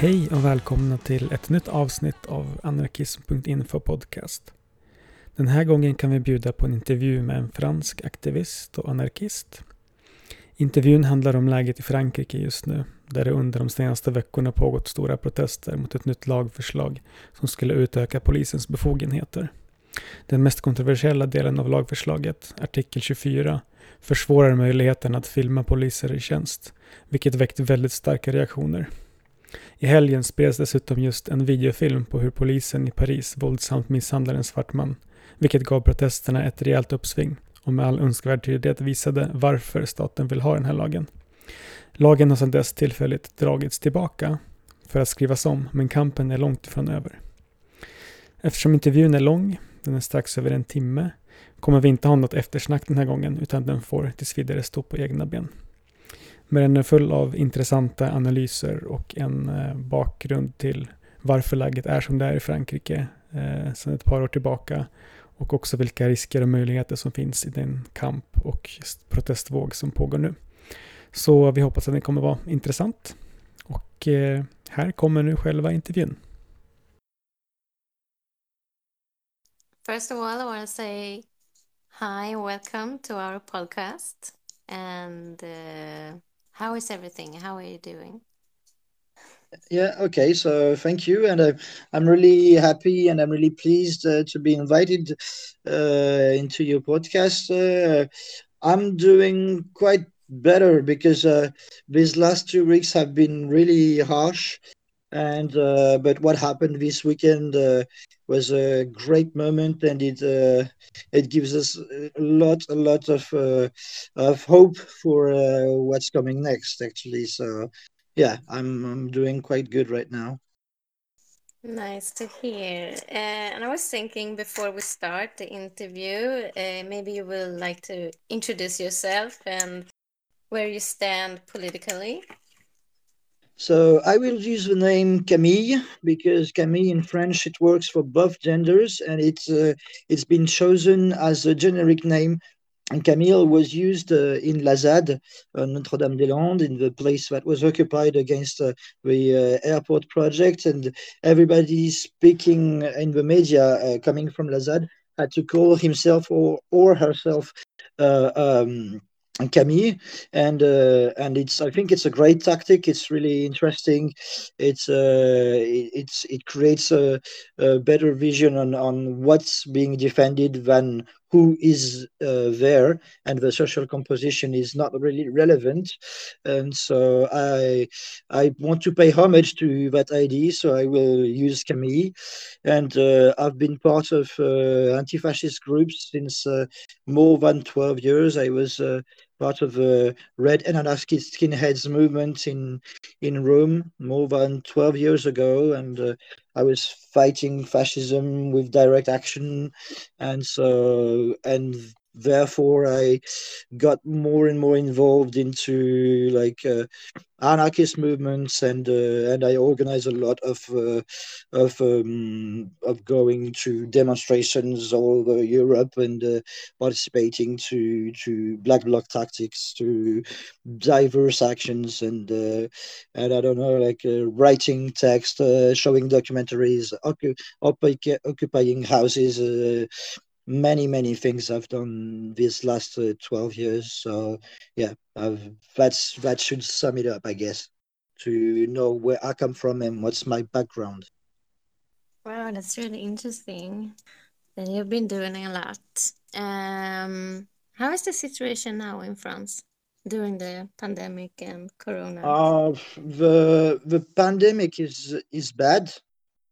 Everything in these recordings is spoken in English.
Hej och välkomna till ett nytt avsnitt av anarkism.info podcast. Den här gången kan vi bjuda på en intervju med en fransk aktivist och anarkist. Intervjun handlar om läget i Frankrike just nu, där det under de senaste veckorna pågått stora protester mot ett nytt lagförslag som skulle utöka polisens befogenheter. Den mest kontroversiella delen av lagförslaget, artikel 24, försvårar möjligheten att filma poliser i tjänst, vilket väckt väldigt starka reaktioner. I helgen spreds dessutom just en videofilm på hur polisen i Paris våldsamt misshandlar en svart man, vilket gav protesterna ett rejält uppsving och med all önskvärd tydlighet visade varför staten vill ha den här lagen. Lagen har sedan dess tillfälligt dragits tillbaka för att skrivas om, men kampen är långt ifrån över. Eftersom intervjun är lång, den är strax över en timme, kommer vi inte ha något eftersnack den här gången, utan den får tills vidare stå på egna ben. Men den är full av intressanta analyser och en eh, bakgrund till varför läget är som det är i Frankrike eh, sedan ett par år tillbaka och också vilka risker och möjligheter som finns i den kamp och protestvåg som pågår nu. Så vi hoppas att den kommer vara intressant. Och eh, här kommer nu själva intervjun. First of all, I want to say hi, welcome to our podcast. And uh, how is everything? How are you doing? Yeah, okay. So thank you. And uh, I'm really happy and I'm really pleased uh, to be invited uh, into your podcast. Uh, I'm doing quite better because uh, these last two weeks have been really harsh. And uh, but what happened this weekend was a great moment, and it it gives us a lot, a lot of of hope for what's coming next. Actually, so yeah, I'm I'm doing quite good right now. Nice to hear. Uh, and I was thinking before we start the interview, uh, maybe you will like to introduce yourself and where you stand politically. So I will use the name Camille because Camille in French it works for both genders and it's uh, it's been chosen as a generic name and Camille was used uh, in la ZAD, uh, Notre-Dame-des-Landes, in the place that was occupied against uh, the uh, airport project. And everybody speaking in the media uh, coming from la ZAD had to call himself or, or herself uh, um, Camille, and uh, and it's I think it's a great tactic. It's really interesting. It's uh, it's it creates a, a better vision on on what's being defended than who is uh, there and the social composition is not really relevant and so i i want to pay homage to that idea so i will use camille and uh, i've been part of uh, anti-fascist groups since uh, more than 12 years i was part of the red anarchist skinheads movement in in rome more than 12 years ago. And uh, I was fighting fascism with direct action, and so and therefore I got more and more involved into like uh, anarchist movements and uh, and I organize a lot of uh, of um, of going to demonstrations all over Europe and uh, participating to to black bloc tactics to diverse actions and uh, and I don't know like uh, writing text showing documentaries occup- occupying houses many many things I've done these last uh, 12 years. So yeah I've, that's that should sum it up I guess to know where I come from and what's my background. Wow that's really interesting. Then you've been doing a lot. Um how is the situation now in France during the pandemic and corona? Uh, the the pandemic is is bad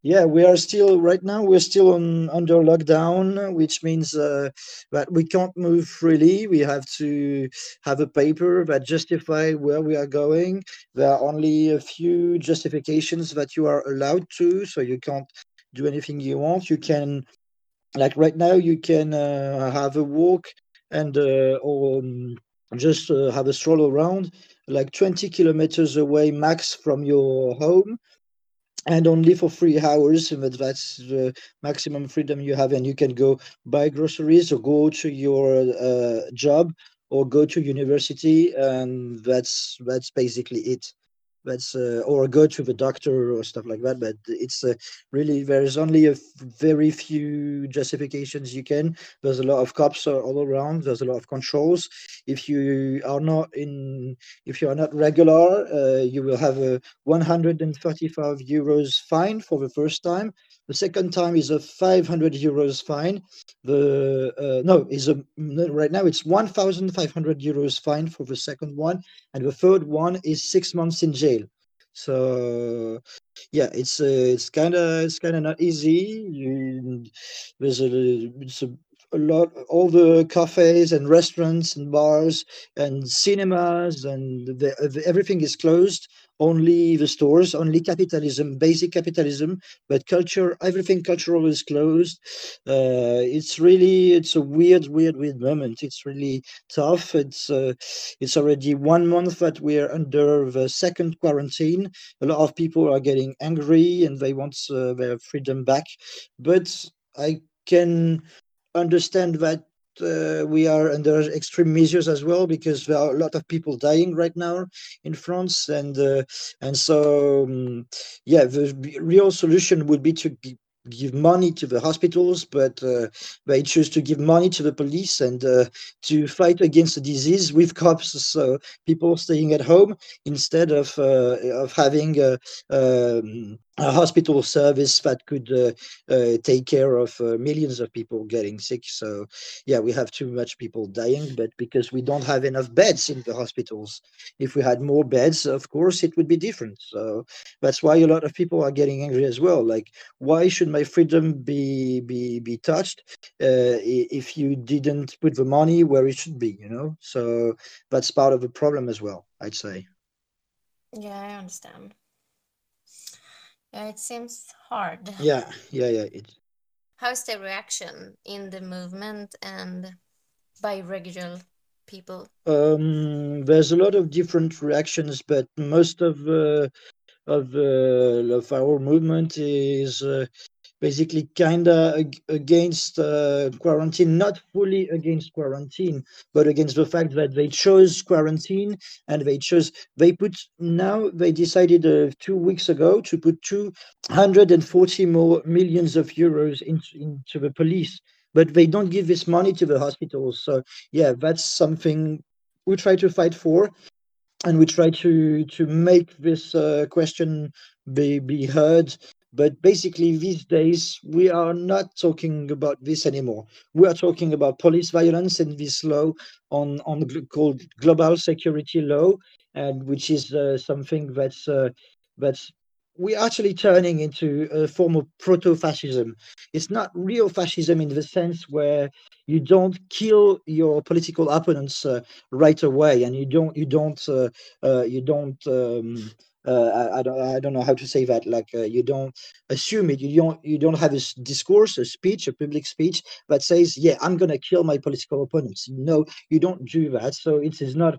yeah, we are still right now. We're still on under lockdown, which means uh, that we can't move freely. We have to have a paper that justify where we are going. There are only a few justifications that you are allowed to, so you can't do anything you want. You can, like right now, you can uh, have a walk and uh, or um, just uh, have a stroll around, like 20 kilometers away max from your home and only for three hours but that's the maximum freedom you have and you can go buy groceries or go to your uh, job or go to university and that's that's basically it that's uh, or go to the doctor or stuff like that but it's uh, really there's only a f- very few justifications you can. There's a lot of cops all around. There's a lot of controls. If you are not in if you are not regular uh, you will have a 135 euros fine for the first time the second time is a 500 euros fine. The uh, no is a right now it's 1500 euros fine for the second one and the third one is six months in jail. So yeah it's uh, it's kind of it's kind of not easy. You, there's a it's a, a lot all the cafes and restaurants and bars and cinemas and the, everything is closed only the stores, only capitalism, basic capitalism, but culture, everything cultural is closed. Uh, it's really, it's a weird, weird, weird moment. It's really tough. It's uh, it's already one month that we're under the second quarantine. A lot of people are getting angry and they want uh, their freedom back, but I can understand that we are under extreme measures as well because there are a lot of people dying right now in France, and uh, and so um, yeah, the real solution would be to give money to the hospitals, but uh, they choose to give money to the police and uh, to fight against the disease with cops. So people staying at home instead of uh, of having a, um, a, hospital service that could uh, uh, take care of uh, millions of people getting sick. So yeah, we have too much people dying, but because we don't have enough beds in the hospitals. If we had more beds, of course, it would be different. So that's why a lot of people are getting angry as well. Like, why should my freedom be be be touched uh, if you didn't put the money where it should be you know so that's part of the problem as well i'd say yeah i understand yeah it seems hard. Yeah yeah yeah it how's the reaction in the movement and by regular people? Um there's a lot of different reactions but most of uh, of, uh, of our movement is uh, basically kind of against uh, quarantine, not fully against quarantine, but against the fact that they chose quarantine and they chose, they put, now they decided uh, two weeks ago to put 240 more millions of euros into, into the police, but they don't give this money to the hospitals. So, yeah, that's something we try to fight for and we try to to make this uh, question be be heard but basically, these days, we are not talking about this anymore. We are talking about police violence and this law on, on called global security law, and which is uh, something that's uh, that's we're actually turning into a form of proto-fascism. It's not real fascism in the sense where you don't kill your political opponents uh, right away, and you don't you don't uh, uh, you don't um, I, I, don't I don't know how to say that. Like uh, you don't assume it. You don't you don't have a discourse, a speech, a public speech that says, "Yeah, I'm gonna kill my political opponents." No, you don't do that. So it is not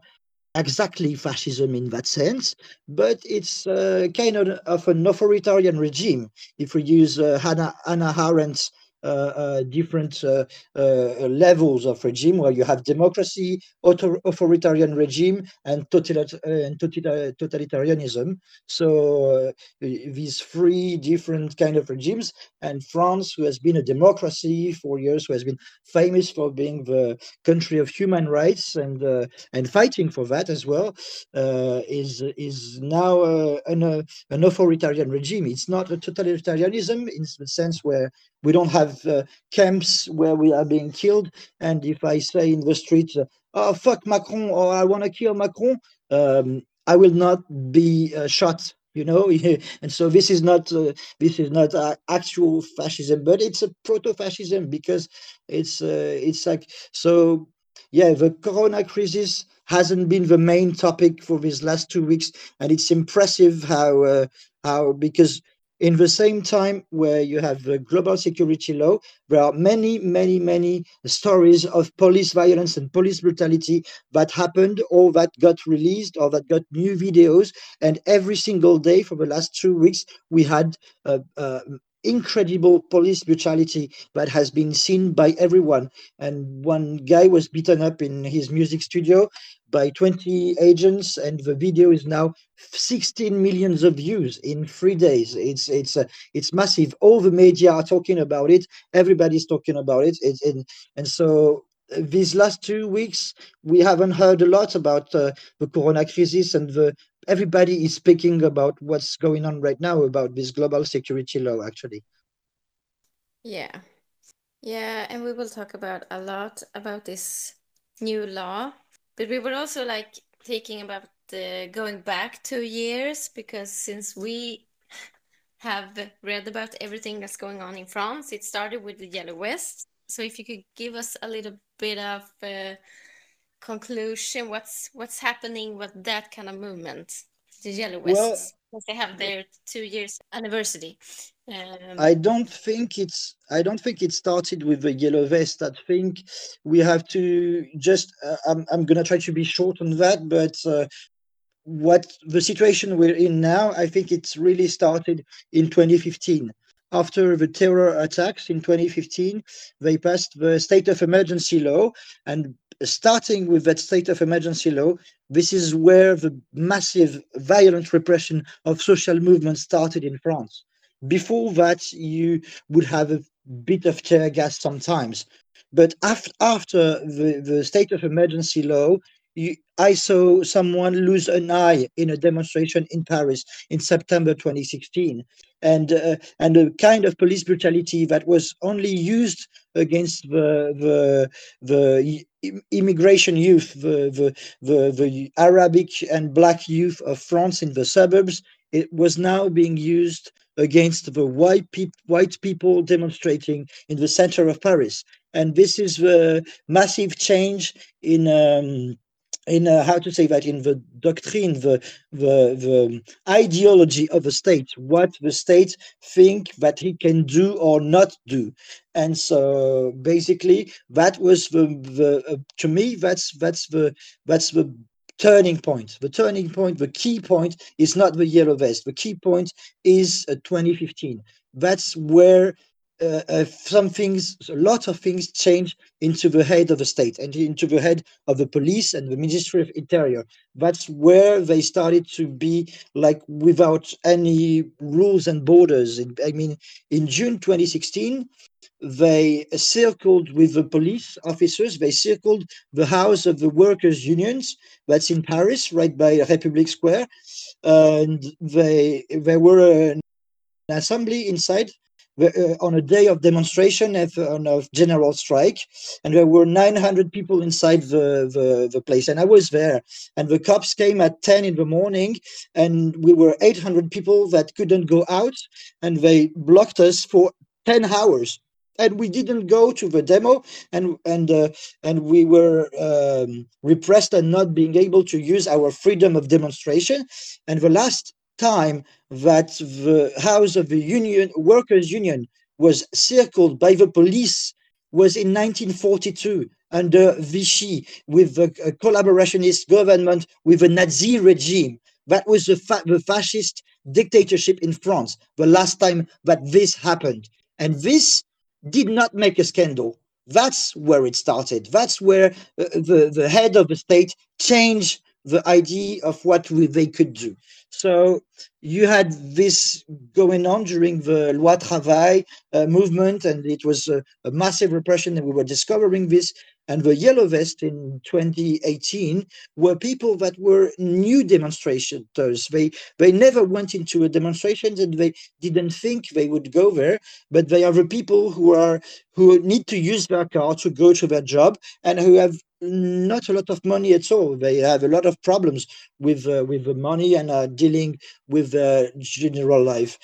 exactly fascism in that sense, but it's uh, kind of, of an authoritarian regime. If we use uh, Hannah, Hannah Arendt's uh, uh, Uh, uh, different uh, uh, levels of regime where you have democracy, author authoritarian regime, and, and totalitarianism. So these three different kind of regimes, and France, who has been a democracy for years, who has been famous for being the country of human rights and and fighting for that as well, is is now an, an authoritarian regime. It's not a totalitarianism in the sense where we don't have uh, camps where we are being killed. And if I say in the street, uh, "Oh fuck Macron," or "I want to kill Macron," um, I will not be uh, shot you know and so this is not uh, this is not uh, actual fascism but it's a proto-fascism because it's uh, it's like so yeah the corona crisis hasn't been the main topic for these last two weeks and it's impressive how uh, how because in the same time where you have the global security law there are many many many stories of police violence and police brutality that happened or that got released or that got new videos. And every single day for the last two weeks we had uh, uh, incredible police brutality that has been seen by everyone. And one guy was beaten up in his music studio by 20 agents, and the video is now 16 millions of views in three days. It's it's uh, it's massive. All the media are talking about it. Everybody's talking about it. It's and and so these last two weeks we haven't heard a lot about uh, the corona crisis and the everybody is speaking about what's going on right now about this global security law actually. Yeah. Yeah and we will talk about a lot about this new law but we were also like thinking about going back two years because since we have read about everything that's going on in france it started with the yellow vest so if you could give us a little bit of uh, conclusion what's what's happening with that kind of movement the yellow vests well, they have their two years anniversary um, i don't think it's i don't think it started with the yellow vest. I think we have to just uh, i'm, I'm gonna try to be short on that but uh, what the situation we're in now i think it's really started in 2015 after the terror attacks in 2015, they passed the state of emergency law. And starting with that state of emergency law, this is where the massive violent repression of social movements started in France. Before that, you would have a bit of tear gas sometimes. But after, after the, the state of emergency law, I saw someone lose an eye in a demonstration in Paris in September 2016, and uh, and a kind of police brutality that was only used against the the the immigration youth, the the the, the Arabic and black youth of France in the suburbs. It was now being used against the white people white people demonstrating in the center of Paris, and this is the massive change in. Um, in uh, how to say that in the doctrine the, the the ideology of the state what the state think that he can do or not do. And so basically that was the, the uh, to me that's that's the that's the turning point. The turning point the key point is not the yellow vest. The key point is uh, 2015 that's where uh, uh, some things, a lot of things change into the head of the state and into the head of the police and the Ministry of Interior. That's where they started to be like without any rules and borders. I mean, in June 2016, they circled with the police officers, they circled the house of the workers' unions that's in Paris, right by Republic Square. And they, there were an assembly inside uh, on a day of demonstration on a general strike, and there were 900 people inside the, the, the place, and I was there. And the cops came at 10 in the morning, and we were 800 people that couldn't go out, and they blocked us for 10 hours and we didn't go to the demo and and uh, and we were um, repressed and not being able to use our freedom of demonstration and the last time that the house of the union workers union was circled by the police was in 1942 under Vichy with the collaborationist government with the Nazi regime. That was the, fa the fascist dictatorship in France, the last time that this happened. And this did not make a scandal. That's where it started. That's where uh, the, the head of the state changed the idea of what we, they could do. So you had this going on during the Loi Travail uh, movement, and it was a, a, massive repression, and we were discovering this. And the Yellow Vest in 2018 were people that were new demonstrators. They they never went into a demonstration, and they didn't think they would go there. But they are the people who are who need to use their car to go to their job, and who have not a lot of money at all. They have a lot of problems with uh, with the money and are dealing with their general life.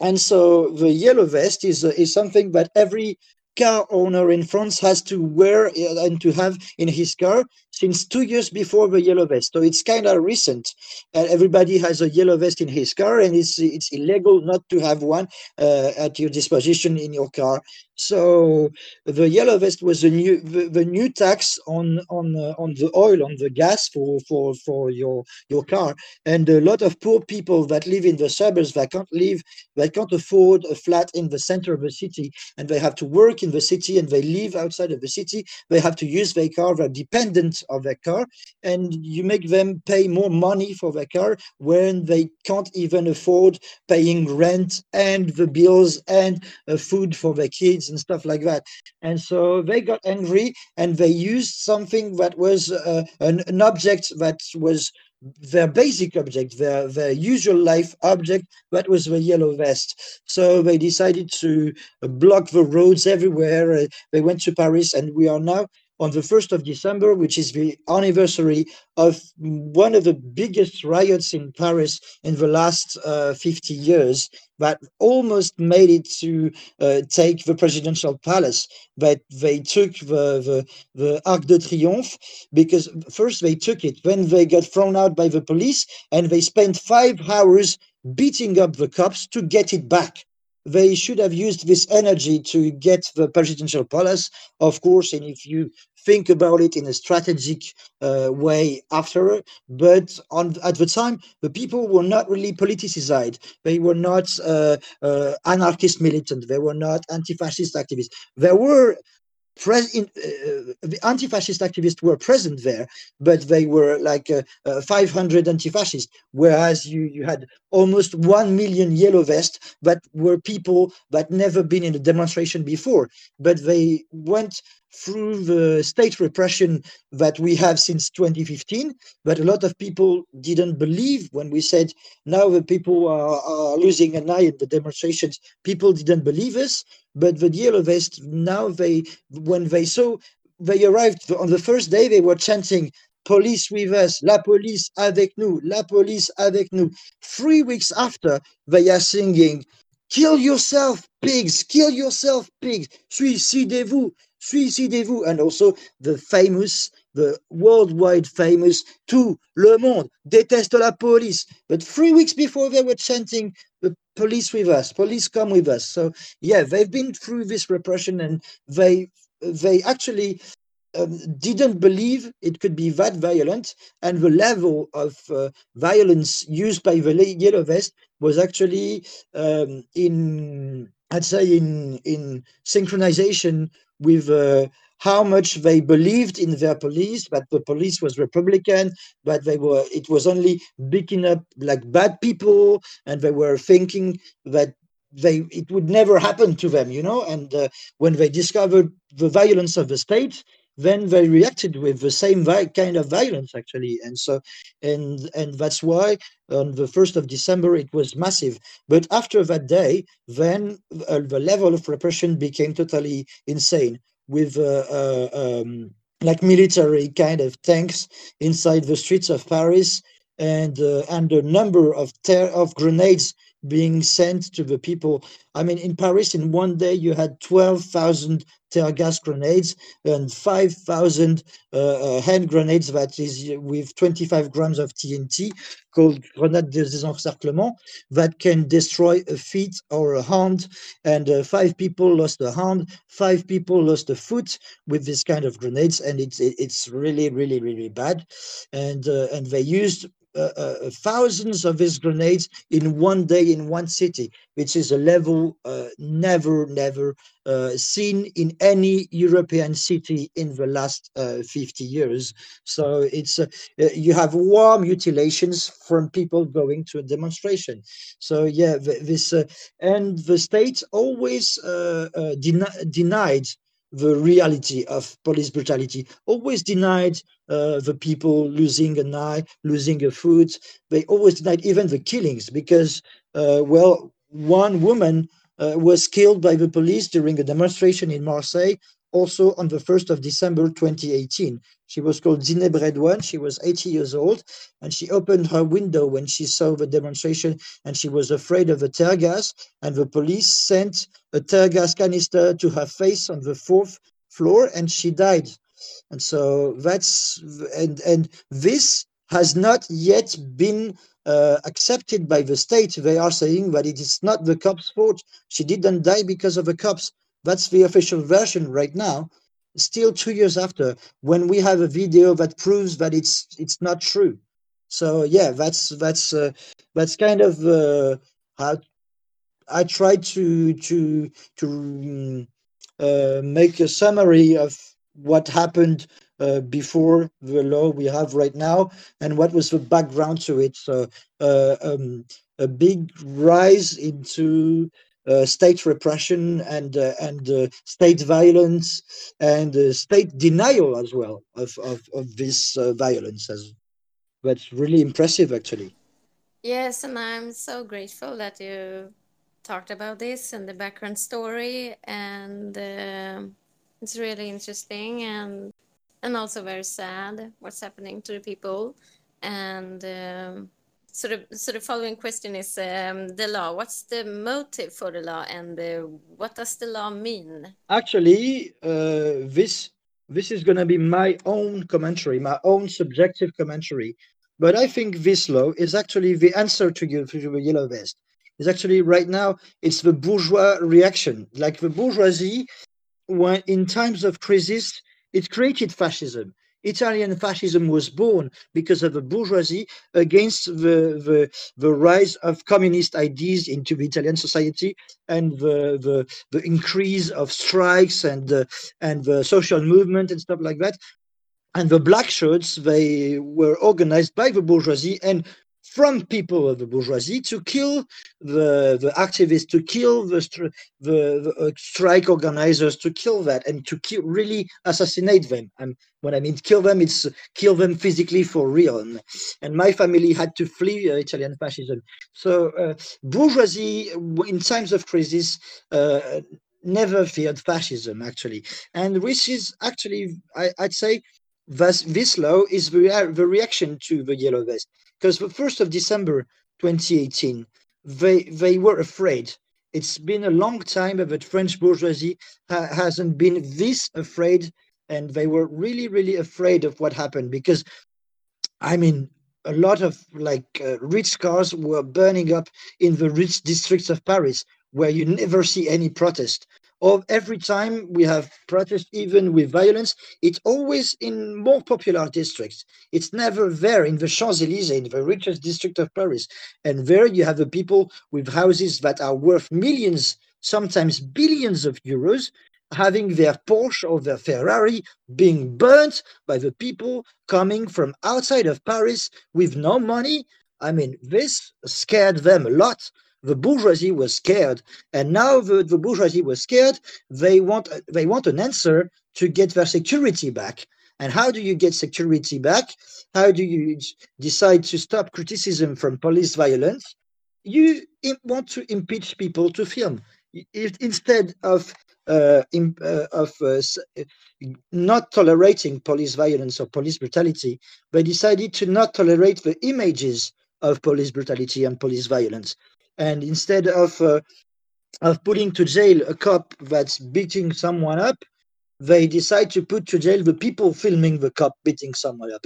And so the yellow vest is uh, is something that every car owner in France has to wear uh, and to have in his car since two years before the yellow vest. So it's kind of recent. Uh, everybody has a yellow vest in his car, and it's it's illegal not to have one uh, at your disposition in your car. So the yellow vest was a new the, the new tax on on uh, on the oil on the gas for for for your your car, and a lot of poor people that live in the suburbs that can't live that can't afford a flat in the center of the city, and they have to work in the city and they live outside of the city. They have to use their car. They're dependent of their car, and you make them pay more money for their car when they can't even afford paying rent and the bills and uh, food for their kids and stuff like that. And so they got angry and they used something that was uh, an, an object that was their basic object, their, their usual life object, that was the yellow vest. So they decided to block the roads everywhere. Uh, they went to Paris, and we are now on the 1st of December, which is the anniversary of one of the biggest riots in Paris in the last uh, 50 years that almost made it to uh, take the presidential palace. But they took the, the, the Arc de Triomphe because first they took it, then they got thrown out by the police, and they spent five hours beating up the cops to get it back they should have used this energy to get the presidential palace, of course, and if you think about it in a strategic uh, way after. But on at the time, the people were not really politicized. They were not uh, uh, anarchist militant. They were not anti-fascist activists. There were in, uh, the anti-fascist activists were present there, but they were like uh, uh, 500 anti-fascists, whereas you, you had almost 1 million yellow vests that were people that never been in a demonstration before, but they went through the state repression that we have since 2015 but a lot of people didn't believe when we said now the people are, are losing an eye in the demonstrations. People didn't believe us but the yellow vest now they when they saw they arrived on the first day they were chanting police with us, la police avec nous, la police avec nous. Three weeks after, they are singing, kill yourself, pigs, kill yourself, pigs, suicidez-vous, suicidez-vous. And also the famous, the worldwide famous, tout le monde déteste la police. But three weeks before they were chanting, the police with us, police come with us. So yeah, they've been through this repression and they they actually um, didn't believe it could be that violent, and the level of uh, violence used by the yellow vest was actually um, in, I'd say, in in synchronization with uh, how much they believed in their police, that the police was Republican, but they were it was only beating up like bad people, and they were thinking that they it would never happen to them, you know. And uh, when they discovered the violence of the state, then they reacted with the same kind of violence actually. And so and and that's why on the 1st of december it was massive. But after that day then uh, the level of repression became totally insane with uh, uh, um, like military kind of tanks inside the streets of paris and uh, and a number of ter- of grenades being sent to the people. I mean, in Paris, in one day, you had 12,000 tear gas grenades and 5,000 uh, uh, hand grenades that is with 25 grams of TNT called grenade de désencerclement that can destroy a feet or a hand. And uh, five people lost a hand, five people lost a foot with this kind of grenades. And it's, it's really, really, really bad. And, uh, and they used uh, uh, thousands of his grenades in one day in one city, which is a level uh, never, never uh, seen in any European city in the last uh, 50 years. So it's you have war mutilations from people going to a demonstration. So yeah, this and the state always den- denied the reality of police brutality, always denied uh, the people losing an eye, losing a foot. They always denied even the killings because, uh, well, one woman uh, was killed by the police during a demonstration in Marseille also on the 1st of December 2018. She was called Zineb Redouane. She was 80 years old, and she opened her window when she saw the demonstration, and she was afraid of the tear gas. And the police sent a tear gas canister to her face on the fourth floor, and she died. And so that's and and this has not yet been uh, accepted by the state. They are saying that it is not the cops' fault. She didn't die because of the cops. That's the official version right now. Still two years after, when we have a video that proves that it's it's not true. So yeah, that's that's uh, that's kind of uh, how I tried to to to um, uh, make a summary of what happened uh, before the law we have right now and what was the background to it. So uh, um, a big rise into state repression and uh, and uh, state violence and uh, state denial as well of of, of this violence. As that's really impressive, actually. Yes, and I'm so grateful that you talked about this and the background story, and it's really interesting and and also very sad what's happening to the people and um, sort of following question is um, the law. What's the motive for the law and uh, what does the law mean? Actually uh, this this is going to be my own commentary my own subjective commentary. But i think this law is actually the answer to to the yellow vest. Is actually right now it's the bourgeois reaction. Like the bourgeoisie when in times of crisis it created fascism. Italian fascism was born because of the bourgeoisie against the, the, the rise of communist ideas into the Italian society and the, the, the increase of strikes and, uh, and the social movement and stuff like that. And the black shirts, they were organized by the bourgeoisie and from people of the bourgeoisie to kill the, the activists, to kill the, the, the uh, strike organizers, to kill that, and to kill, really assassinate them. And when I mean kill them, it's kill them physically for real. And, and my family had to flee uh, Italian fascism. So uh, bourgeoisie, in times of crisis, uh, never feared fascism, actually. And which is actually, I, would say, this, this law is the, the reaction to the yellow vest because the 1st of December 2018, they, they were afraid. It's been a long time that French bourgeoisie ha hasn't been this afraid, and they were really, really afraid of what happened because, I mean, a lot of like uh, rich cars were burning up in the rich districts of Paris where you never see any protest of every time we have protest, even with violence, it's always in more popular districts. It's never there in the Champs-Élysées, in the richest district of Paris. And there you have the people with houses that are worth millions, sometimes billions of euros, having their Porsche or their Ferrari being burnt by the people coming from outside of Paris with no money. I mean, this scared them a lot the bourgeoisie was scared and now the, the bourgeoisie was scared they want they want an answer to get their security back. And how do you get security back? How do you decide to stop criticism from police violence? You want to impeach people to film. If, instead of uh, in, uh, of uh, not tolerating police violence or police brutality, they decided to not tolerate the images of police brutality and police violence and instead of uh, of putting to jail a cop that's beating someone up, they decide to put to jail the people filming the cop beating someone up.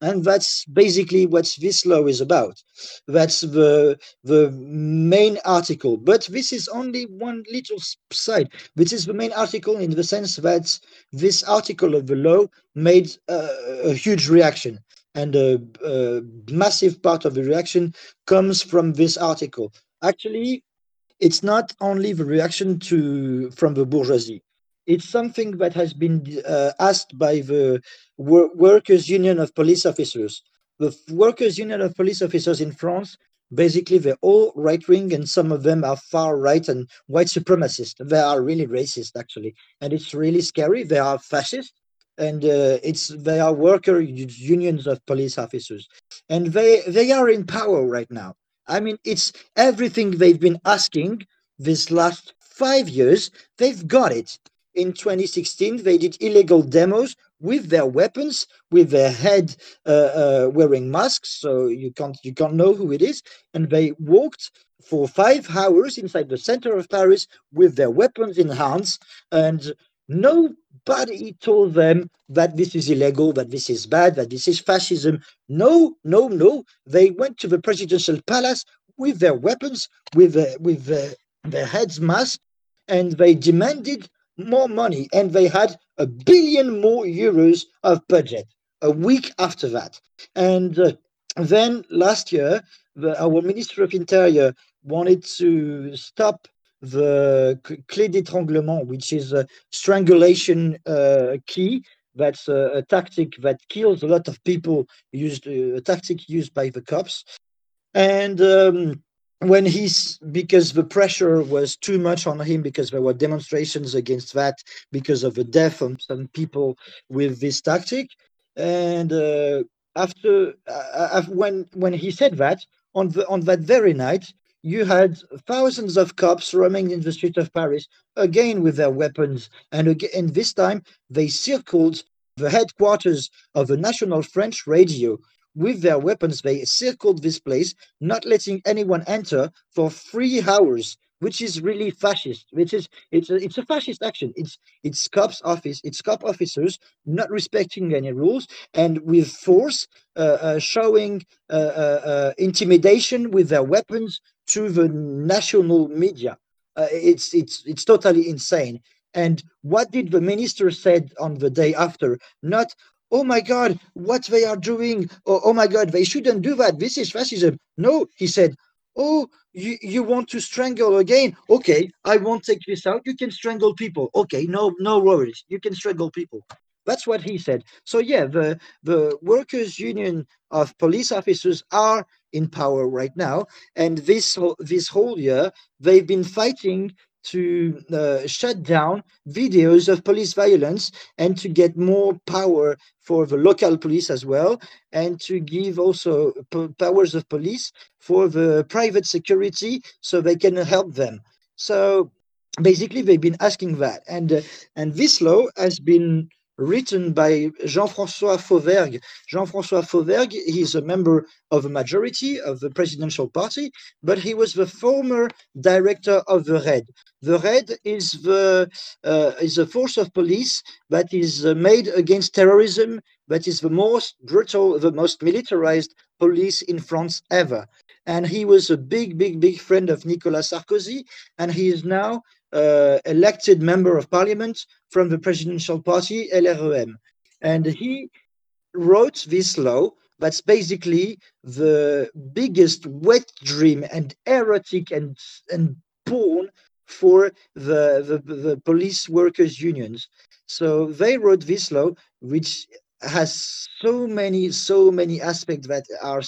And that's basically what this law is about. That's the the main article. But this is only one little side. This is the main article in the sense that this article of the law made uh, a huge reaction and a, a, massive part of the reaction comes from this article actually it's not only the reaction to from the bourgeoisie. It's something that has been uh, asked by the wor workers union of police officers. The workers union of police officers in france basically they're all right wing and some of them are far right and white supremacist. They are really racist actually. And it's really scary. They are fascist and uh, it's they are worker unions of police officers. And they they are in power right now I mean, it's everything they've been asking this last five years. They've got it. in 2016 they did illegal demos with their weapons, with their head uh, uh, wearing masks, so you can't you can't know who it is, and they walked for five hours inside the center of Paris with their weapons in hands, and nobody told them that this is illegal, that this is bad, that this is fascism. No, no, no. They went to the presidential palace with their weapons, with uh, with uh, their heads masked, and they demanded more money, and they had a billion more euros of budget a week after that. And uh, then last year, the, our Minister of Interior wanted to stop the clé d'étranglement, which is a strangulation uh, key. That's a, a, tactic that kills a lot of people. Used uh, a tactic used by the cops, and um, when he's because the pressure was too much on him because there were demonstrations against that because of the death of some people with this tactic and uh, after uh, uh when when he said that on the on that very night you had thousands of cops roaming in the street of paris again with their weapons and again this time they circled the headquarters of the national french radio. With their weapons, they circled this place, not letting anyone enter for three hours, which is really fascist. Which is it's a, it's a fascist action. It's it's cops office, it's cop officers not respecting any rules and with force uh, uh, showing uh, uh, uh intimidation with their weapons to the national media. Uh, it's it's it's totally insane. And what did the minister said on the day after? Not, oh my God, what they are doing. Oh, oh my God, they shouldn't do that. This is fascism. No, he said, oh, you, you want to strangle again? Okay, I won't take this out. You can strangle people. Okay, no, no worries. You can strangle people. That's what he said. So yeah, the the workers' union of police officers are in power right now, and this this whole year they've been fighting to uh, shut down videos of police violence and to get more power for the local police as well, and to give also powers of police for the private security so they can help them. So basically, they've been asking that, and uh, and this law has been written by Jean-François Fauvergue. Jean-François Fauvergue, he's a member of a majority of the presidential party, but he was the former director of the RAID. The RAID is the uh, is a force of police that is uh, made against terrorism, that is the most brutal, the most militarized police in France ever. And he was a big, big, big friend of Nicolas Sarkozy, and he is now uh, elected member of parliament from the presidential party, LREM. And he wrote this law that's basically the biggest wet dream and erotic and, and porn for the, the, the police workers' unions. So they wrote this law, which has so many so many aspects that are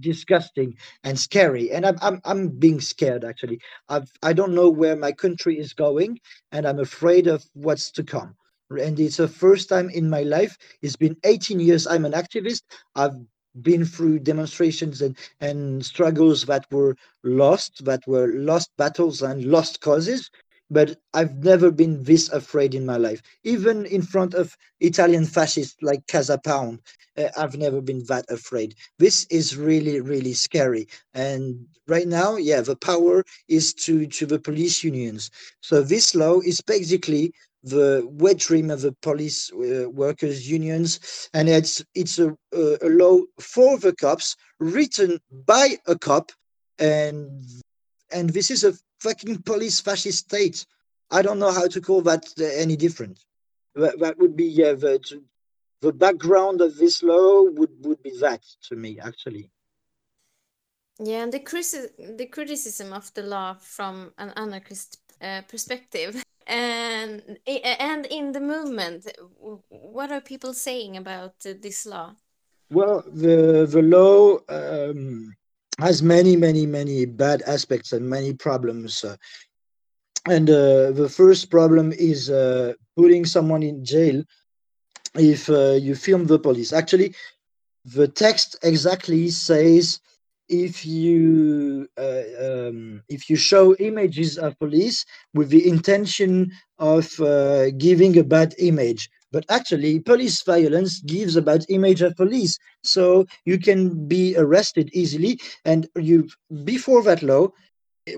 disgusting and scary. And i'm i'm, I'm being scared actually. I've, i don't know where my country is going and i'm afraid of what's to come. And it's the first time in my life it's been 18 years i'm an activist. I've been through demonstrations and, and struggles that were lost that were lost battles and lost causes but I've never been this afraid in my life. Even in front of Italian fascists like Casa Pound, uh, I've never been that afraid. This is really, really scary. And right now, yeah, the power is to, to the police unions. So this law is basically the wet dream of the police uh, workers unions and it's it's a, a, law for the cops written by a cop and and this is a fucking police fascist state. I don't know how to call that uh, any different. That, that would be yeah, the the background of this law would would be that to me actually. Yeah, and the criti- the criticism of the law from an anarchist uh, perspective, and and in the movement, what are people saying about uh, this law? Well, the the law um, has many, many, many bad aspects and many problems. And uh, the first problem is uh, putting someone in jail if uh, you film the police. Actually, the text exactly says if you uh, um, if you show images of police with the intention of uh, giving a bad image but actually police violence gives a bad image of police. So you can be arrested easily. And you before that law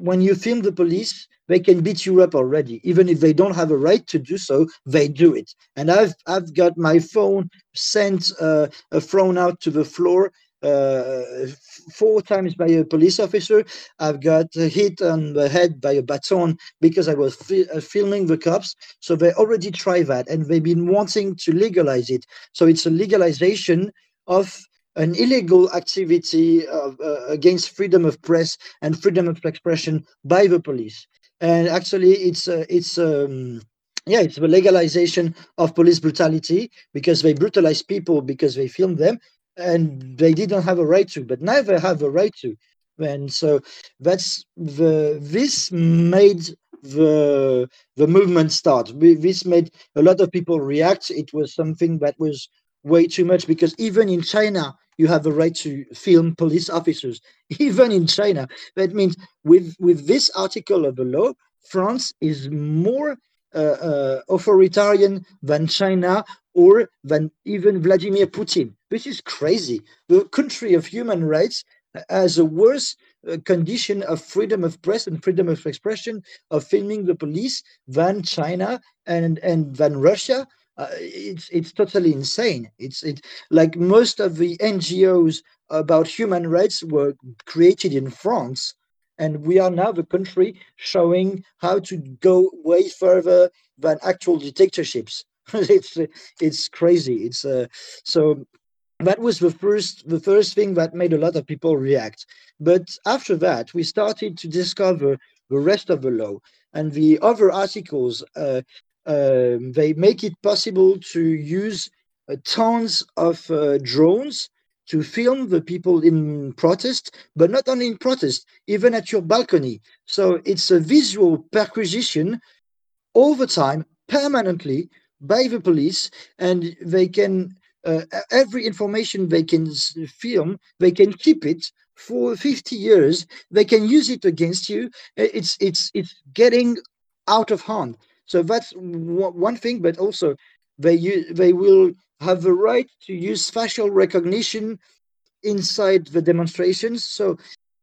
when you film the police they can beat you up already. Even if they don't have a right to do so they do it. And i've i've got my phone sent uh, thrown out to the floor uh, four times by a police officer. I've got hit on the head by a baton because I was fi- uh, filming the cops. So they already tried that and they've been wanting to legalize it. So it's a legalization of an illegal activity of, uh, against freedom of press and freedom of expression by the police. And actually, it's uh, it's um, yeah, it's the legalization of police brutality because they brutalize people because they film them, and they didn't have a right to, but now they have a right to. And so that's the this made the the movement start. This made a lot of people react. It was something that was way too much because even in China you have the right to film police officers. Even in China, that means with with this article of the law, France is more uh, uh, authoritarian than China or than even Vladimir Putin. This is crazy. The country of human rights has a worse uh, condition of freedom of press and freedom of expression of filming the police than China and and than Russia. Uh, it's it's totally insane. It's it like most of the NGOs about human rights were created in France, and we are now the country showing how to go way further than actual dictatorships. it's it's crazy. It's uh, so that was the first the first thing that made a lot of people react. But after that, we started to discover the rest of the law and the other articles. Uh, uh, they make it possible to use uh, tons of uh, drones to film the people in protest, but not only in protest, even at your balcony. So it's a visual perquisition all the time, permanently, by the police, and they can Uh, every information they can film, they can keep it for 50 years. They can use it against you. Uh, it's it's it's getting out of hand. So that's one thing, but also they they will have the right to use facial recognition inside the demonstrations. So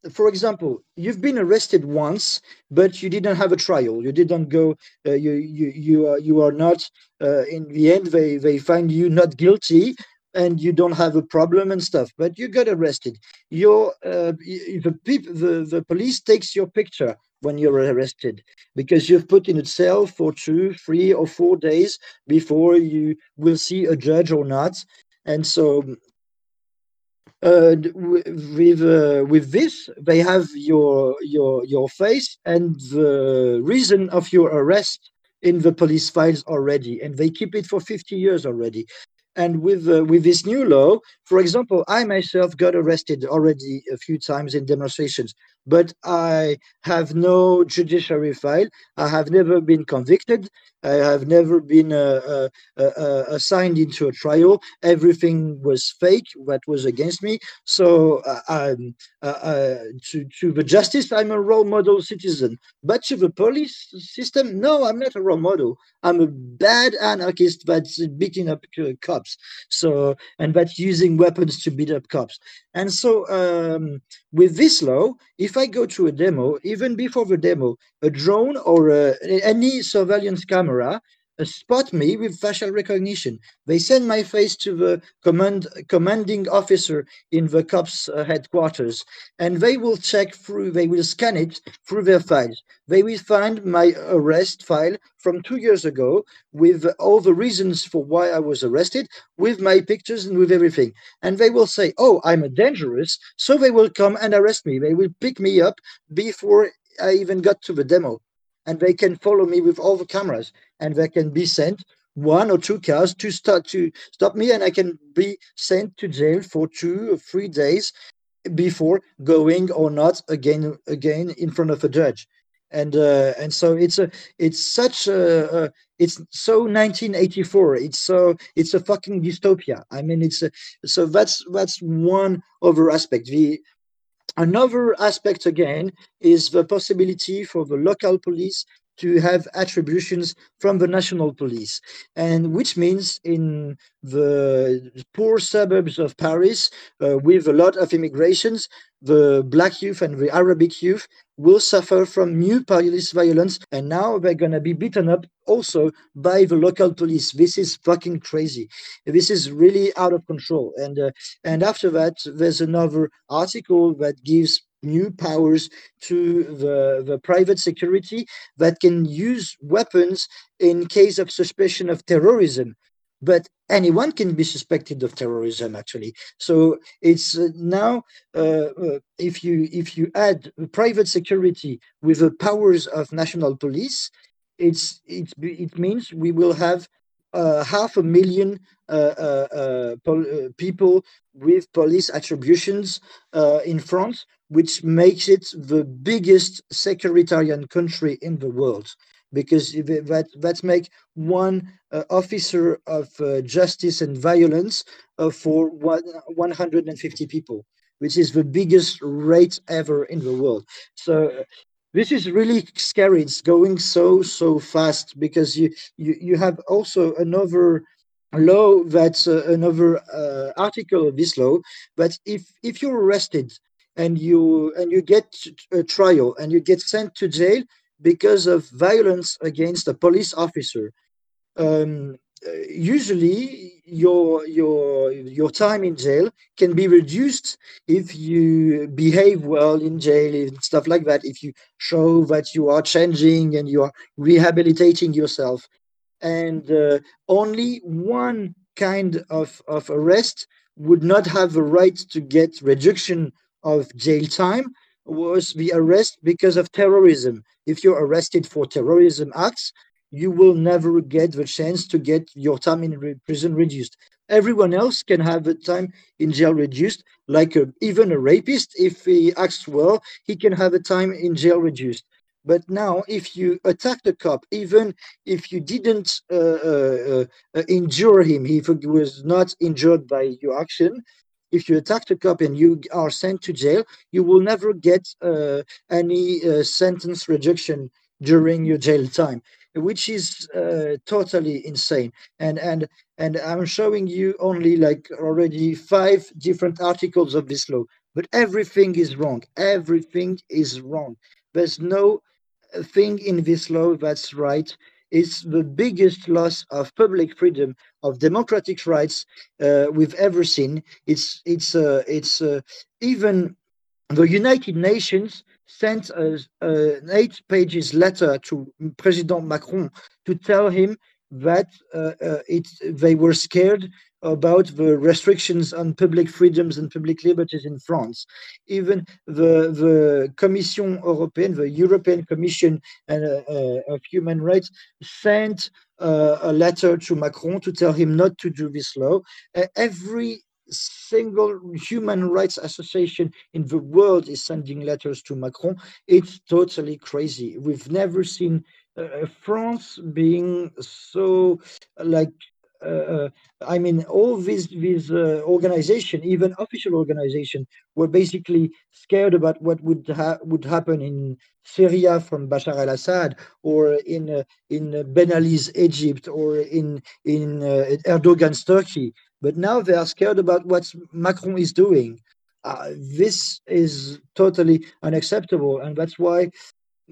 for example, you've been arrested once, but you didn't have a trial. You didn't go. Uh, you you you are you are not. Uh, in the end, they they find you not guilty, and you don't have a problem and stuff. But you got arrested. Your uh, the the the police takes your picture when you're arrested because you've put in a cell for two, three, or four days before you will see a judge or not. And so uh, with uh, with this they have your your your face and the reason of your arrest in the police files already and they keep it for 50 years already. And with uh, with this new law for example i myself got arrested already a few times in demonstrations but i have no judiciary file. I have never been convicted. I have never been uh, uh, uh assigned into a trial. Everything was fake that was against me. So uh, uh, to, to the justice i'm a role model citizen. But to the police system no i'm not a role model. I'm a bad anarchist that's beating up cops cops. So, and that's using weapons to beat up cops. And so, um, with this law, if I go to a demo, even before the demo, a drone or a, any surveillance camera spot me with facial recognition. They send my face to the command commanding officer in the cops uh, headquarters, and they will check through. They will scan it through their files. They will find my arrest file from two years ago with all the reasons for why I was arrested, with my pictures and with everything. And they will say, "Oh, I'm a dangerous," so they will come and arrest me. They will pick me up before I even got to the demo and they can follow me with all the cameras and they can be sent one or two cars to start to stop me and i can be sent to jail for two or three days before going or not again again in front of a judge. And uh, and so it's a it's such a, a, it's so 1984 it's so it's a fucking dystopia. I mean it's a, so that's that's one other aspect. The another aspect again is the possibility for the local police to have attributions from the national police and which means in the poor suburbs of paris uh, with a lot of immigrations the black youth and the arabic youth will suffer from new police violence and now they're going to be beaten up also by the local police. This is fucking crazy. This is really out of control. And uh, and after that there's another article that gives new powers to the, the private security that can use weapons in case of suspicion of terrorism but anyone can be suspected of terrorism actually. So it's uh, now uh, uh, if you if you add private security with the powers of national police it's it, it means we will have uh, half a million uh, uh, people with police attributions in France, which makes it the biggest securitarian country in the world because that that make one uh, officer of uh, justice and violence uh, for one, 150 people which is the biggest rate ever in the world. So this is really scary. It's going so so fast because you you, you have also another law that's uh, another uh, article of this law but if if you're arrested and you and you get a trial and you get sent to jail because of violence against a police officer. Um, usually your your your time in jail can be reduced if you behave well in jail and stuff like that if you show that you are changing and you are rehabilitating yourself. And uh, only one kind of, of arrest would not have the right to get reduction of jail time was the arrest because of terrorism if you're arrested for terrorism acts you will never get the chance to get your time in re- prison reduced. Everyone else can have the time in jail reduced, like a, even a rapist, if he acts well, he can have a time in jail reduced. But now, if you attack the cop, even if you didn't uh, uh, uh, injure him, if he was not injured by your action, if you attack the cop and you are sent to jail, you will never get uh, any uh, sentence reduction during your jail time which is uh, totally insane. And and and I'm showing you only like already five different articles of this law, but everything is wrong. Everything is wrong. There's no thing in this law that's right. It's the biggest loss of public freedom, of democratic rights uh, we've ever seen. It's it's uh, it's uh, even the United Nations sent a, an eight pages letter to President Macron to tell him that uh, uh, it, they were scared about the restrictions on public freedoms and public liberties in France. Even the, the Commission Européenne, the European Commission and, uh of Human Rights, sent uh, a letter to Macron to tell him not to do this law. Uh, every single human rights association in the world is sending letters to Macron. It's totally crazy. We've never seen uh, France being so like uh, I mean, all these these uh, organization, even official organization, were basically scared about what would ha- would happen in Syria from Bashar al-Assad, or in uh, in Ben Ali's Egypt, or in in uh, Erdogan's Turkey. But now they are scared about what Macron is doing. Uh, this is totally unacceptable, and that's why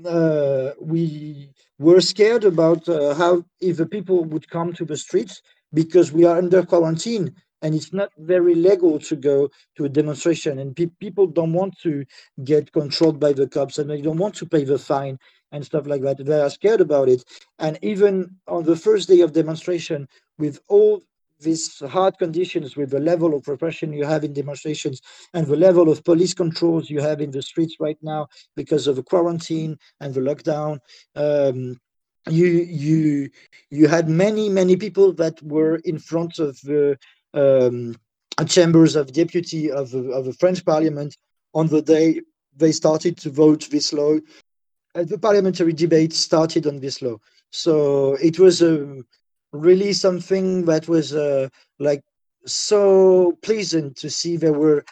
uh, we were scared about how if the people would come to the streets because we are under quarantine and it's not very legal to go to a demonstration. And pe- people don't want to get controlled by the cops and they don't want to pay the fine and stuff like that. They are scared about it. And even on the first day of demonstration with all these hard conditions with the level of repression you have in demonstrations and the level of police controls you have in the streets right now because of the quarantine and the lockdown um, you you you had many many people that were in front of the um, chambers of deputy of, of the french parliament on the day they started to vote this law. Uh, the parliamentary debate started on this law. So it was a really something that was uh, like so pleasant to see there were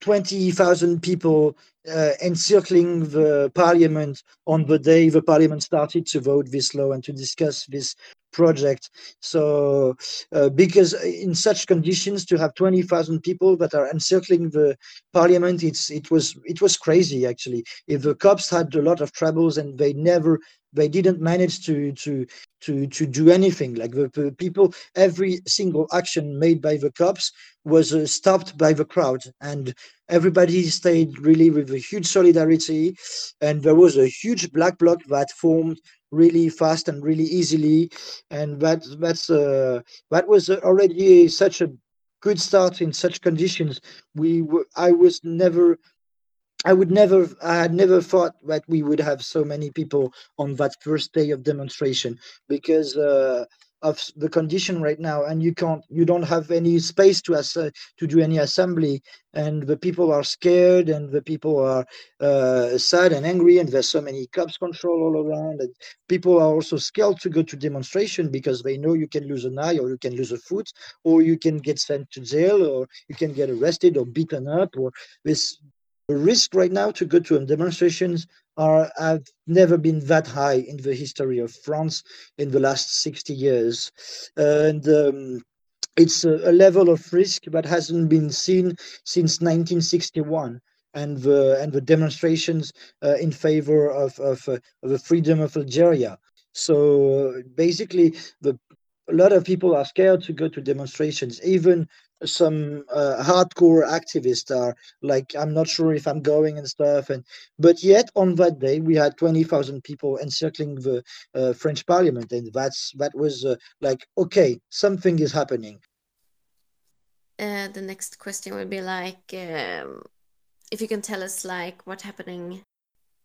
20,000 people uh, encircling the parliament on the day the parliament started to vote this law and to discuss this project. So, uh, because in such conditions, to have 20,000 people that are encircling the parliament, it's it was it was crazy actually. If the cops had a lot of troubles and they never they didn't manage to to to to do anything like the, the people every single action made by the cops was uh, stopped by the crowd and everybody stayed really with a huge solidarity and there was a huge black bloc that formed really fast and really easily. And that that's uh, that was already such a good start in such conditions. We were i was never I would never, I had never thought that we would have so many people on that first day of demonstration because uh, of the condition right now, and you can't, you don't have any space to uh, to do any assembly, and the people are scared, and the people are uh, sad and angry, and there's so many cops control all around, and people are also scared to go to demonstration because they know you can lose an eye, or you can lose a foot, or you can get sent to jail, or you can get arrested or beaten up, or this risk right now to go to demonstrations are have never been that high in the history of France in the last 60 years. And um, it's a, a, level of risk that hasn't been seen since 1961 and the and the demonstrations uh, in favor of of, uh, of the freedom of Algeria. So basically, the a lot of people are scared to go to demonstrations. Even some uh, hardcore activists are like, I'm not sure if I'm going and stuff. And but yet on that day we had twenty thousand people encircling the uh, French Parliament, and that's that was uh, like, okay, something is happening. Uh, the next question would be like, um, if you can tell us like what happening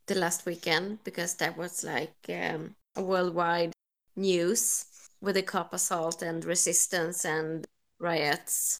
the last weekend because that was like um, a worldwide news with the cop assault and resistance and riots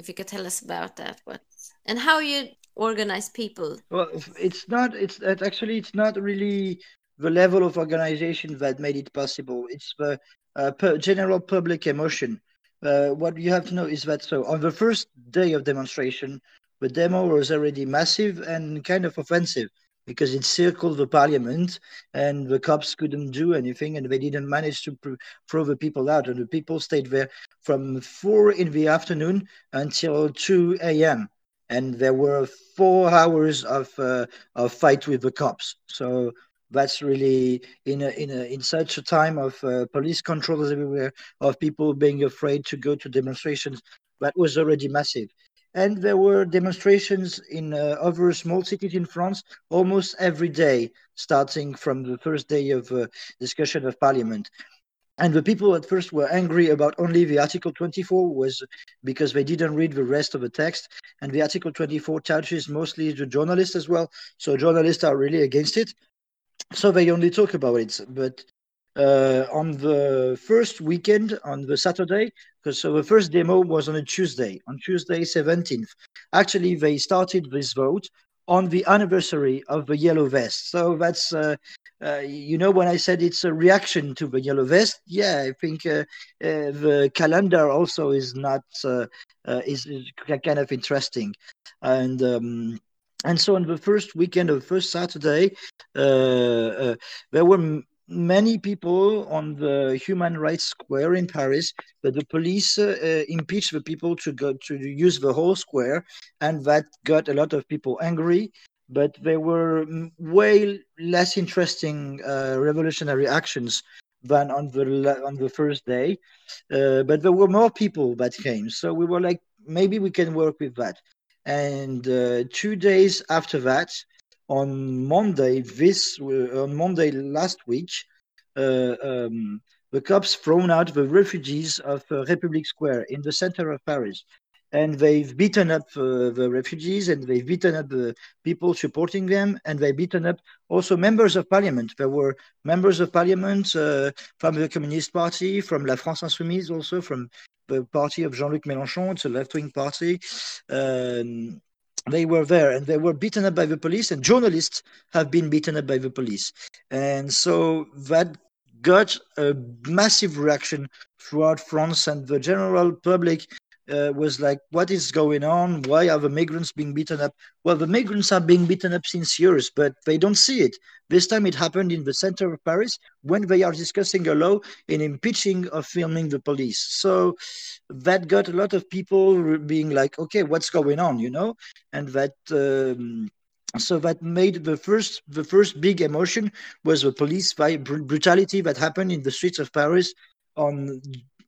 if you could tell us about that what and how you organize people? Well it's not it's actually it's not really the level of organization that made it possible. It's the uh, general public emotion. Uh, what you have to know is that so on the first day of demonstration the demo was already massive and kind of offensive because it circled the parliament and the cops couldn't do anything and they didn't manage to pr- throw the people out. And the people stayed there from 4 in the afternoon until 2 a.m and there were four hours of uh, of fight with the cops. So that's really in a, in a, in such a time of uh, police controls everywhere of people being afraid to go to demonstrations that was already massive and there were demonstrations in uh, other small cities in France almost every day, starting from the first day of uh, discussion of parliament. And the people at first were angry about only the Article 24 was because they didn't read the rest of the text. And the Article 24 touches mostly the journalists as well. So journalists are really against it. So they only talk about it. But uh, on the first weekend, on the Saturday, because so the first demo was on a Tuesday, on Tuesday 17th. Actually, they started this vote on the anniversary of the Yellow Vest. So that's, uh, uh, you know, when I said it's a reaction to the Yellow Vest, yeah, I think uh, uh the calendar also is not, uh, is, is, kind of interesting. And, um, and so on the first weekend of first Saturday, there were many people on the human rights square in paris but the police uh, impeached the people to go to use the whole square and that got a lot of people angry. But there were way less interesting uh, revolutionary actions than on the on the first day. Uh, but there were more people that came. So we were like maybe we can work with that. And uh, two days after that on Monday this uh, on Monday last week, uh, um, the cops thrown out the refugees of uh, Republic Square in the center of Paris. And they've beaten up uh, the refugees and they've beaten up the people supporting them and they've beaten up also members of parliament. There were members of parliament uh, from the Communist Party, from La France Insoumise, also from the party of Jean Luc Mélenchon, it's a left wing party. Um, they were there and they were beaten up by the police and journalists have been beaten up by the police. And so that got a massive reaction throughout france and the general public uh, was like, what is going on? Why are the migrants being beaten up? Well, the migrants are being beaten up since years, but they don't see it. This time it happened in the center of Paris when they are discussing a law in impeaching of filming the police. So that got a lot of people being like, okay, what's going on, you know? And that. Um, so that made the first the first big emotion was the police brutality that happened in the streets of Paris on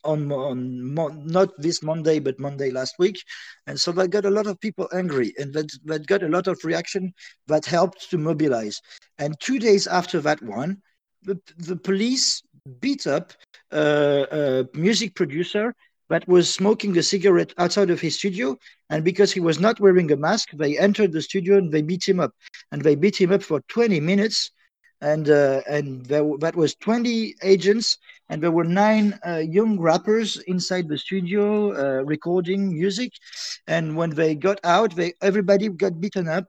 on on not this Monday but Monday last week, and so that got a lot of people angry, and that that got a lot of reaction that helped to mobilize. And two days after that one, the the police beat up uh, a music producer that was smoking a cigarette outside of his studio. And because he was not wearing a mask, they entered the studio and they beat him up. And they beat him up for 20 minutes and uh, and there, that was 20 agents and there were nine uh, young rappers inside the studio uh, recording music. And when they got out they everybody got beaten up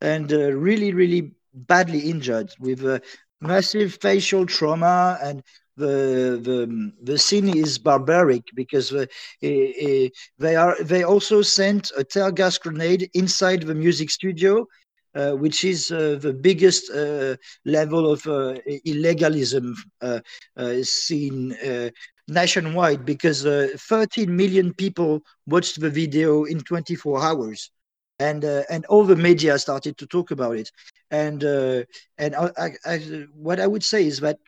and uh, really really badly injured with massive facial trauma. And the the the scene is barbaric because uh, uh, they are they also sent a tear gas grenade inside the music studio uh, which is uh, the biggest uh, level of illegalism seen nationwide because 13 million people watched the video in 24 hours. And uh, and all the media started to talk about it. And uh, and I, I, what i would say is that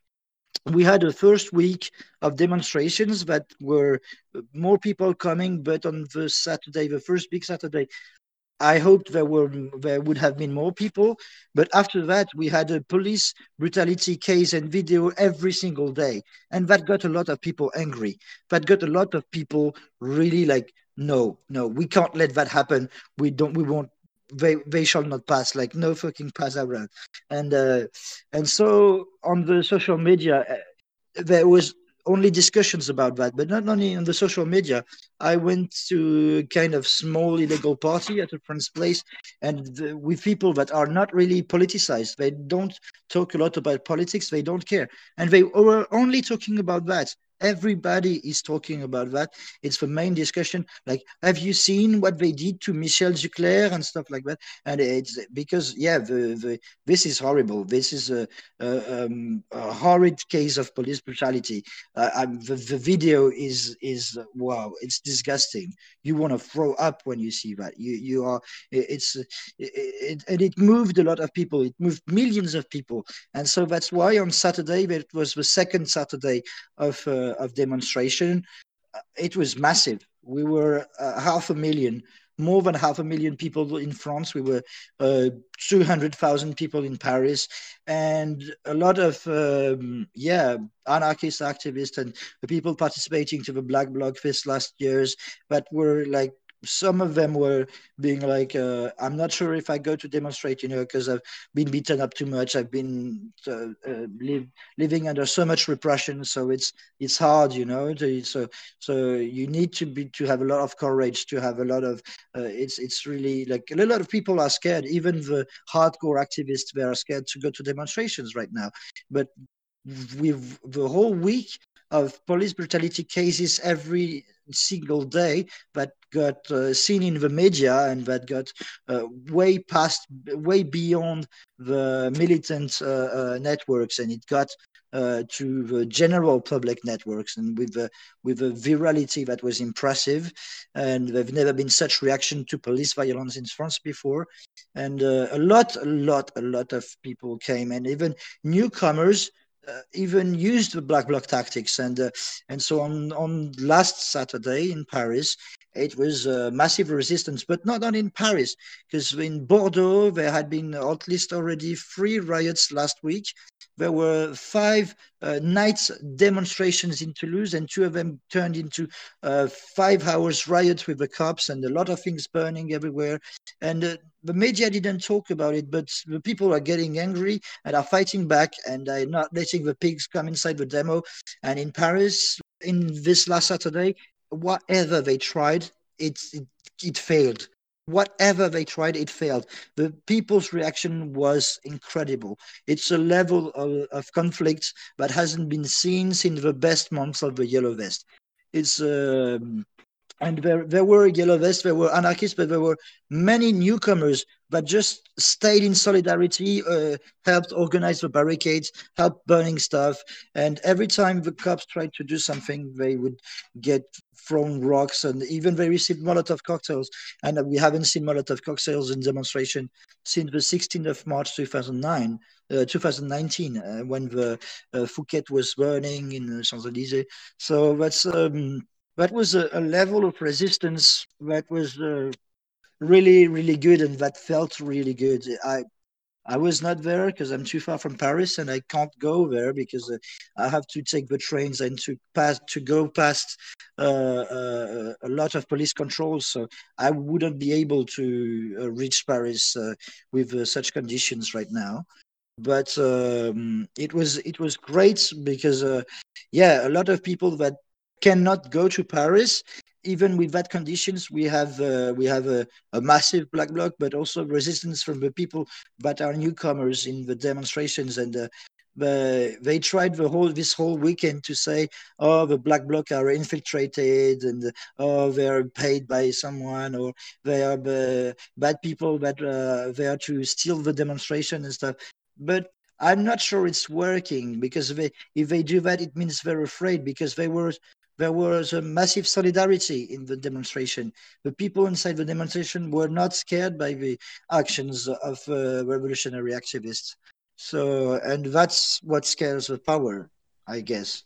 we had a first week of demonstrations that were more people coming but on the saturday the first big saturday I hoped there were there would have been more people, but after that we had a police brutality case and video every single day, and that got a lot of people angry. That got a lot of people really like, no, no, we can't let that happen. We don't, we won't. They they shall not pass. Like no fucking pass around, and uh, and so on the social media, uh, there was only discussions about that, but not only on the social media. I went to kind of small illegal party at a friend's place, and the, with people that are not really politicized. They don't talk a lot about politics. They don't care, and they were only talking about that. Everybody is talking about that. It's the main discussion. Like, have you seen what they did to Michel Zecler and stuff like that? And it's because, yeah, the, the this is horrible. This is a, a, um, a horrid case of police brutality. Uh, the, the video is is wow. It's disgusting. You want to throw up when you see that. You you are. It's it, it, and it moved a lot of people. It moved millions of people, and so that's why on Saturday, it was the second Saturday of. Uh, of demonstration. Uh, it was massive. We were uh, half a million, more than half a million people in France. We were uh, 200,000 people in Paris, and a lot of um, yeah anarchist activists and the people participating to the Black Bloc Fest last years that were like some of them were being like, uh, I'm not sure if I go to demonstrate, you know, because I've been beaten up too much. I've been uh, uh, living under so much repression, so it's it's hard, you know. To, so so you need to be to have a lot of courage, to have a lot of. Uh, it's it's really like a lot of people are scared. Even the hardcore activists, they are scared to go to demonstrations right now. But with the whole week of police brutality cases every single day that got uh, seen in the media and that got uh, way past, way beyond the militant uh, uh networks, and it got uh, to the general public networks, and with the with a virality that was impressive. And there've never been such reaction to police violence in France before, and uh, a lot, a lot, a lot of people came, and even newcomers uh, even used the black bloc tactics and uh, and so on on last saturday in paris it was uh, massive resistance but not only in paris because in bordeaux there had been at least already three riots last week there were five uh, night demonstrations in toulouse and two of them turned into uh, five hours riots with the cops and a lot of things burning everywhere and uh, the media didn't talk about it, but the people are getting angry and are fighting back and are not letting the pigs come inside the demo. And in Paris, in this last Saturday, whatever they tried, it, it, it failed. Whatever they tried, it failed. The people's reaction was incredible. It's a level of, of conflict that hasn't been seen since the best months of the Yellow Vest. It's um, and there, there were yellow vests, there were anarchists, but there were many newcomers that just stayed in solidarity, uh, helped organize the barricades, helped burning stuff. And every time the cops tried to do something, they would get thrown rocks and even they received Molotov cocktails. And we haven't seen Molotov cocktails in demonstration since the 16th of March 2009. Uh, 2019, uh, when the uh, Fouquet was burning in Champs Elysees. So that's um, that was a, a level of resistance that was uh, really really good and that felt really good i i was not there because i'm too far from paris and i can't go there because uh, i have to take the trains and to pass to go past uh, uh a lot of police controls so i wouldn't be able to uh, reach paris uh, with such conditions right now but um, it was it was great because yeah a lot of people that cannot go to Paris. Even with that conditions, we have uh, we have a, a, massive black bloc, but also resistance from the people that are newcomers in the demonstrations and. Uh, the, they tried the whole this whole weekend to say, oh, the black bloc are infiltrated and oh, they are paid by someone or they are the bad people that uh, they are to steal the demonstration and stuff. But I'm not sure it's working because they, if they do that, it means they're afraid because they were there was a massive solidarity in the demonstration. The people inside the demonstration were not scared by the actions of uh, revolutionary activists. So, and that's what scares the power, I guess.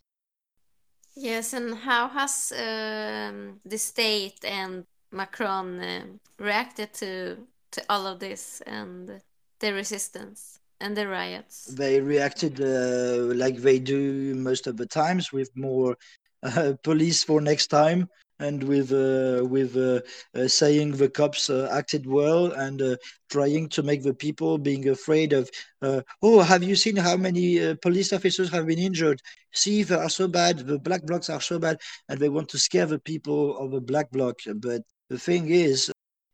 Yes, and how has um, the state and Macron uh, reacted to to all of this and the resistance and the riots? They reacted uh, like they do most of the times, with more police for next time and with uh, with uh, uh, saying the cops uh, acted well and uh, trying to make the people being afraid of oh have you seen how many police officers have been injured? See they are so bad the black blocs are so bad and they want to scare the people of the black bloc. But the thing is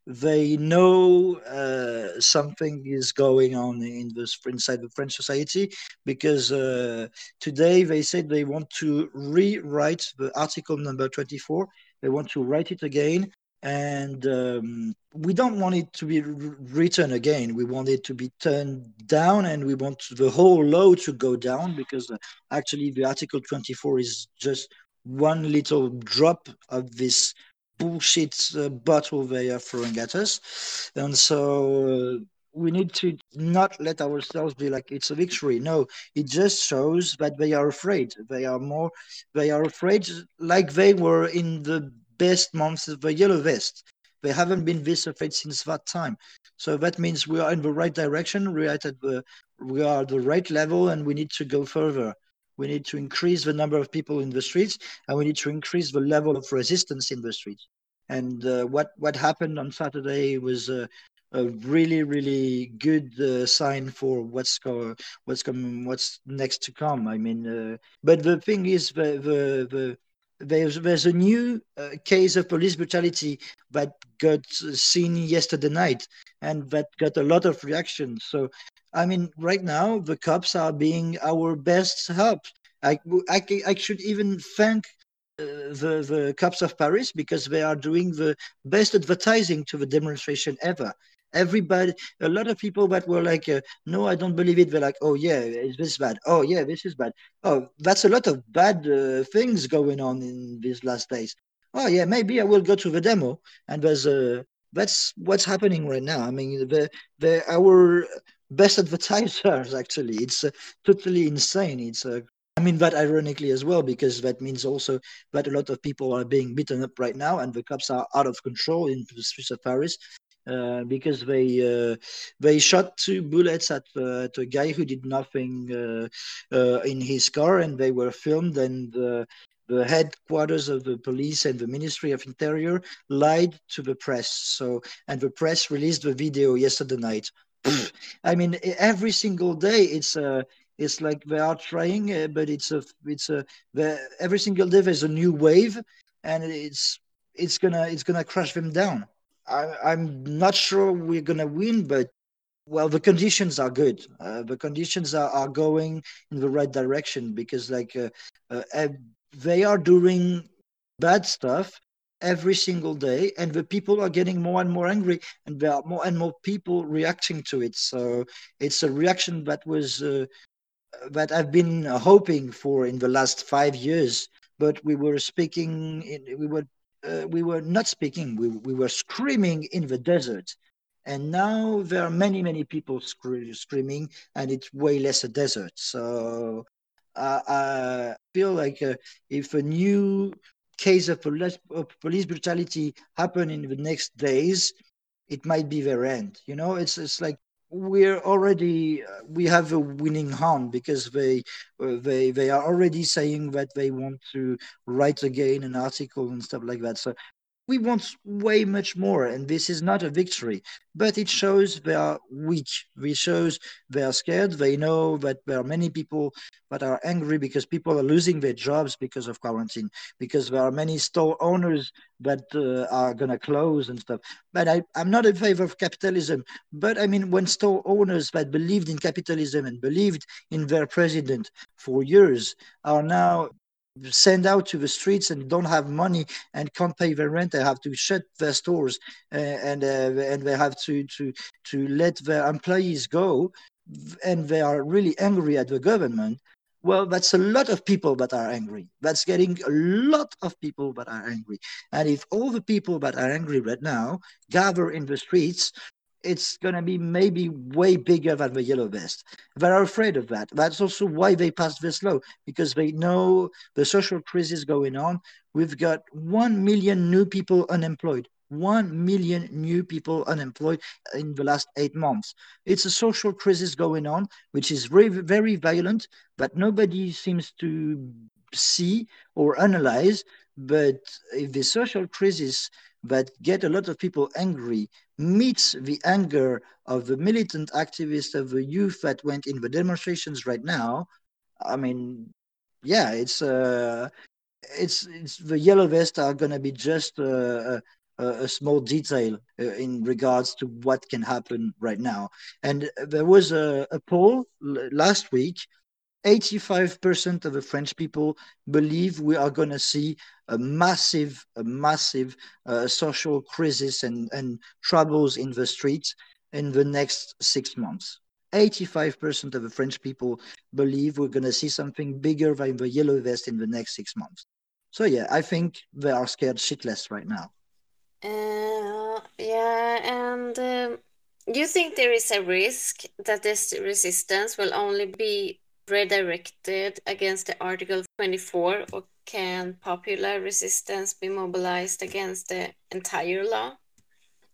they know uh, something is going on in the inside the French society because uh, today they said they want to rewrite the article number 24. They want to write it again. And um, we don't want it to be written again. We want it to be turned down, and we want the whole law to go down because uh, actually the Article 24 is just one little drop of this bullshit uh, bottle they are throwing at us. And so uh, we need to not let ourselves be like it's a victory. No, it just shows that they are afraid. They are more, they are afraid like they were in the best months of the Yellow Vest. They haven't been this afraid since that time. So that means we are in the right direction. We are at the, we are at the right level, and we need to go further. We need to increase the number of people in the streets, and we need to increase the level of resistance in the streets. And uh, what what happened on Saturday was a, really really good uh, sign for what's go, what's coming what's next to come. I mean, uh, but the thing is the the, the there's there's a new uh, case of police brutality that got seen yesterday night and that got a lot of reaction so I mean, right now the cops are being our best help. I, I, I should even thank uh, the the cops of Paris because they are doing the best advertising to the demonstration ever. Everybody, a lot of people that were like, uh, "No, I don't believe it." They're like, "Oh yeah, is this bad? Oh yeah, this is bad. Oh, that's a lot of bad uh, things going on in these last days. Oh yeah, maybe I will go to the demo." And there's that's what's happening right now. I mean, the the our best advertisers actually it's uh, totally insane it's uh, i mean that ironically as well because that means also that a lot of people are being beaten up right now and the cops are out of control in the streets of paris uh, because they uh, they shot two bullets at, uh, at, a guy who did nothing uh, uh, in his car, and they were filmed. And the headquarters of the police and the Ministry of Interior lied to the press. So, and the press released the video yesterday night. I mean, every single day it's a. Uh, it's like they are trying, uh, but it's a it's a every single day there's a new wave, and it's it's gonna it's gonna crush them down. I, I'm not sure we're gonna win, but well, the conditions are good. Uh, the conditions are, are going in the right direction because like uh, uh, they are doing bad stuff, every single day and the people are getting more and more angry and there are more and more people reacting to it. So it's a reaction that was uh, that i've been hoping for in the last five years but we were speaking in, we were uh, we were not speaking we, we were screaming in the desert. And now there are many many people scre- screaming and it's way less a desert. So i feel like uh, if a new case of police, brutality happen in the next days, it might be their end. You know, it's it's like we're already uh, we have a winning hand because they uh, they they are already saying that they want to write again an article and stuff like that. So we want way much more and this is not a victory but it shows they are weak. It shows they are scared. They know that there are many people that are angry because people are losing their jobs because of quarantine because there are many store owners that uh, are going to close and stuff. But I, i'm not in favor of capitalism. But i mean when store owners that believed in capitalism and believed in their president for years are now sent out to the streets and don't have money and can't pay their rent. They have to shut their stores uh, and uh, and they have to to to let their employees go. And they are really angry at the government. Well that's a lot of people that are angry. That's getting a lot of people that are angry. And if all the people that are angry right now gather in the streets it's going to be maybe way bigger than the yellow vest. They're afraid of that. That's also why they passed this law, because they know the social crisis going on. We've got 1 million new people unemployed. 1 million new people unemployed in the last eight months. It's a social crisis going on, which is very, very violent, but nobody seems to see or analyze. But if the social crisis that get a lot of people angry meets the anger of the militant activists of the youth that went in the demonstrations right now. I mean yeah it's uh it's it's the yellow vests are going to be just a, a, a, small detail uh, in regards to what can happen right now. And there was a, a poll last week 85% of the French people believe we are going to see a massive, a massive uh, social crisis and, and troubles in the streets in the next six months. 85% of the French people believe we're going to see something bigger than the yellow vest in the next six months. So, yeah, I think they are scared shitless right now. Uh, yeah, and um, you think there is a risk that this resistance will only be redirected against the Article 24, or can popular resistance be mobilized against the entire law?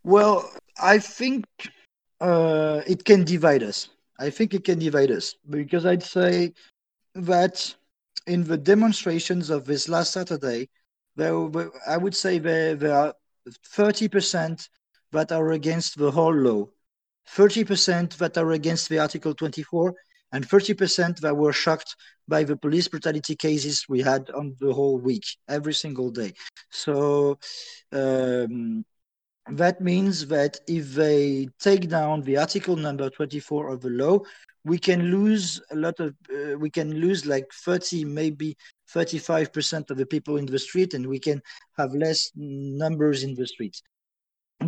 Well, I think uh, it can divide us. I think it can divide us because I'd say that in the demonstrations of this last Saturday, there were, I would say there, there are 30% that are against the whole law, 30% that are against the Article 24, and 30% that were shocked by the police brutality cases we had on the whole week, every single day. So um, that means that if they take down the article number 24 of the law, we can lose a lot of, uh, we can lose like 30, maybe 35% of the people in the street, and we can have less numbers in the streets.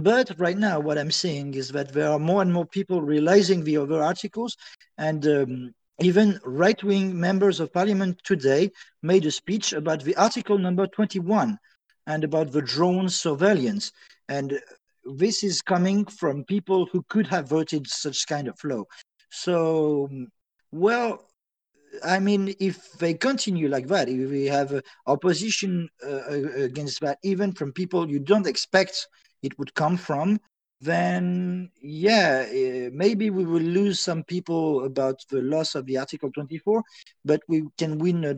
But right now, what I'm seeing is that there are more and more people realizing the other articles, and um, even right wing members of parliament today made a speech about the article number 21 and about the drone surveillance. And this is coming from people who could have voted such kind of law. So, well, I mean, if they continue like that, if we have opposition uh, against that, even from people you don't expect it would come from, then yeah, eh, maybe we will lose some people about the loss of the Article 24, but we can win a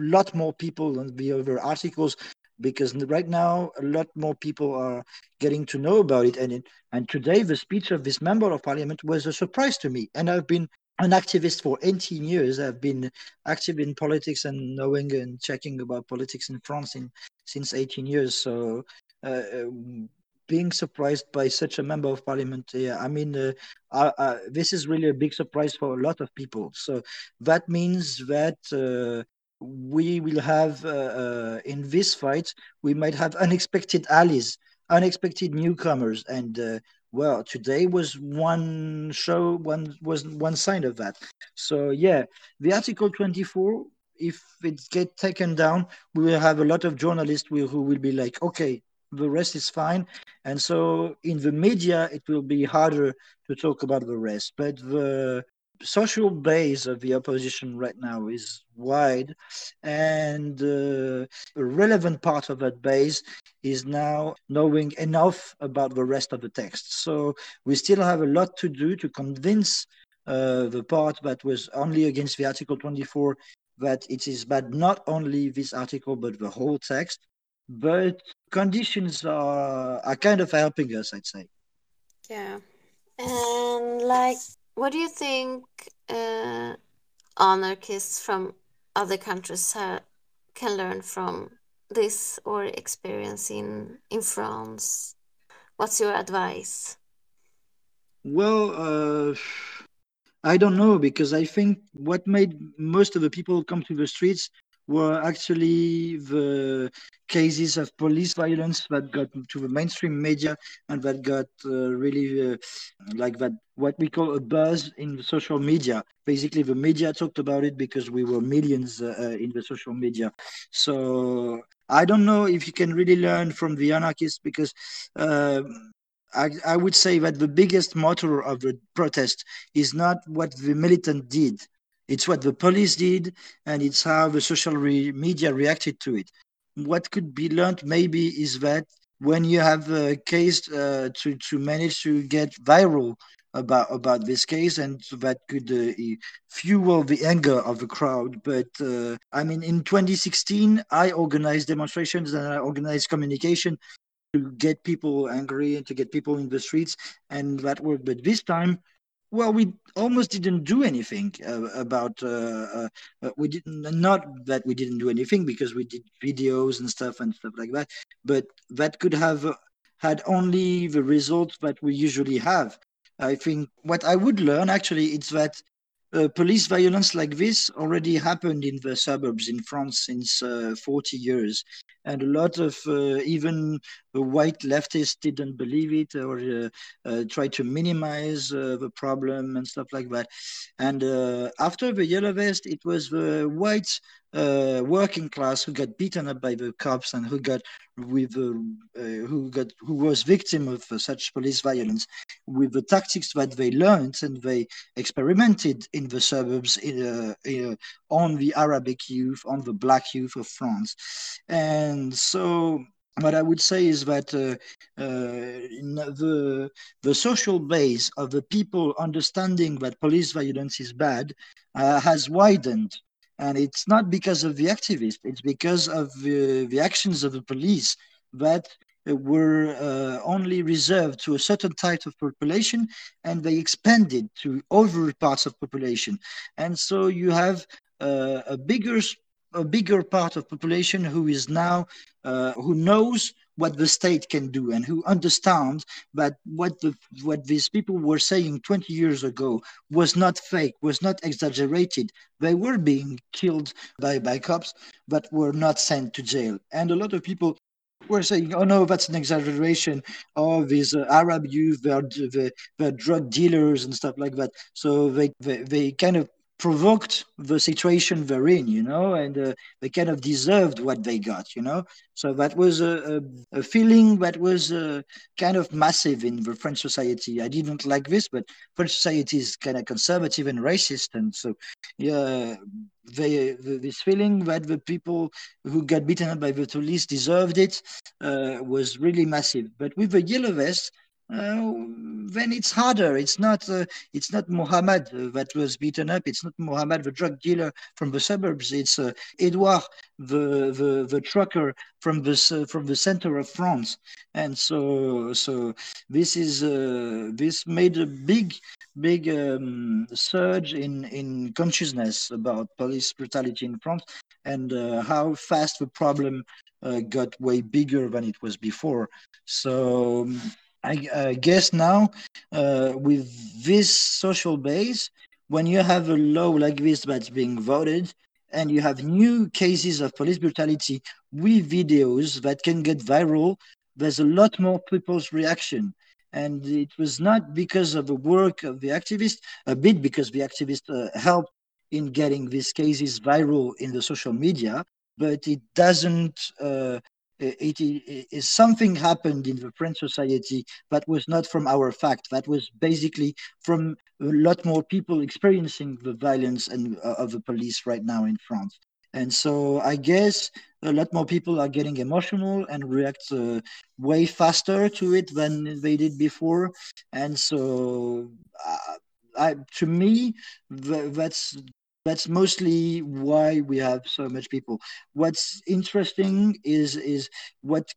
lot more people than the other articles because right now a lot more people are getting to know about it and it, and today the speech of this member of parliament was a surprise to me and i've been an activist for 18 years. I've been active in politics and knowing and checking about politics in france in, since 18 years so uh, um, being surprised by such a member of parliament. Yeah, I mean, uh, uh, uh, this is really a big surprise for a lot of people. So that means that uh, we will have uh, uh, in this fight we might have unexpected allies unexpected newcomers and uh, well today was one show one was one sign of that so yeah the article 24 if it get taken down we will have a lot of journalists who will be like okay the rest is fine and so in the media it will be harder to talk about the rest but the social base of the opposition right now is wide, and uh, a relevant part of that base is now knowing enough about the rest of the text. So we still have a lot to do to convince uh, the part that was only against the Article 24 that it is bad not only this article but the whole text. But conditions are are kind of helping us, I'd say. Yeah, and like what do you think uh, anarchists from other countries can learn from this or experience in in France? What's your advice? Well, uh, I don't know because I think what made most of the people come to the streets were actually the cases of police violence that got to the mainstream media and that got uh, really uh, like that what we call a buzz in the social media. Basically the media talked about it because we were millions uh, uh in the social media. So i don't know if you can really learn from the anarchists because um, I, I would say that the biggest motor of the protest is not what the militant did it's what the police did, and it's how the social re- media reacted to it. What could be learned maybe is that when you have a case uh, to to manage to get viral about about this case, and that could uh, fuel the anger of the crowd. But uh, I mean, in 2016, I organized demonstrations and I organized communication to get people angry and to get people in the streets, and that worked. But this time, well, we almost didn't do anything uh, about. Uh, uh, uh, we didn't not that we didn't do anything because we did videos and stuff and stuff like that. But that could have uh, had only the results that we usually have. I think what I would learn actually is that uh, police violence like this already happened in the suburbs in France since uh, 40 years. And a lot of uh, even white leftists didn't believe it or uh, uh, tried to minimize uh, the problem and stuff like that. And after the yellow vest, it was the white uh, working class who got beaten up by the cops and who got with uh, uh, who got who was victim of uh, such police violence with the tactics that they learned and they experimented in the suburbs in, uh, in, on the Arabic youth on the black youth of France. And so what I would say is that uh, uh, the the social base of the people understanding that police violence is bad uh, has widened and it's not because of the activists, it's because of the, actions of the police that were uh, only reserved to a certain type of population and they expanded to other parts of population. And so you have uh, a bigger a bigger part of population who is now uh, who knows what the state can do and who understand that what the what these people were saying 20 years ago was not fake was not exaggerated they were being killed by by cops but were not sent to jail and a lot of people were saying, "Oh no, that's an exaggeration." Oh, these uh, Arab youth, they're, they're, they're drug dealers and stuff like that. So they, they, they kind of provoked the situation they're in, you know, and uh, they kind of deserved what they got, you know. So that was a, a, a feeling that was uh, kind of massive in the French society. I didn't like this, but French society is kind of conservative and racist, and so yeah, they, the, this feeling that the people who got beaten up by the police deserved it uh, was really massive. But with the yellow vest, then it's harder. It's not uh, it's not Mohammed uh, that was beaten up. It's not Mohammed, the drug dealer from the suburbs. It's uh, Edouard, the, the the trucker from uh, from the center of France. And so so this is uh, this made a big big um, surge in in consciousness about police brutality in France and how fast the problem got way bigger than it was before. So. I, I guess now uh, with this social base, when you have a law like this that's being voted, and you have new cases of police brutality with videos that can get viral, there's a lot more people's reaction. And it was not because of the work of the activists, a bit because the activists uh, helped in getting these cases viral in the social media, but it doesn't. Uh, it, it, it, something happened in the French society that was not from our fact. That was basically from a lot more people experiencing the violence and uh, of the police right now in France. And so I guess a lot more people are getting emotional and react uh, way faster to it than they did before. And so, uh, I, to me, th- that's that's mostly why we have so much people. What's interesting is is what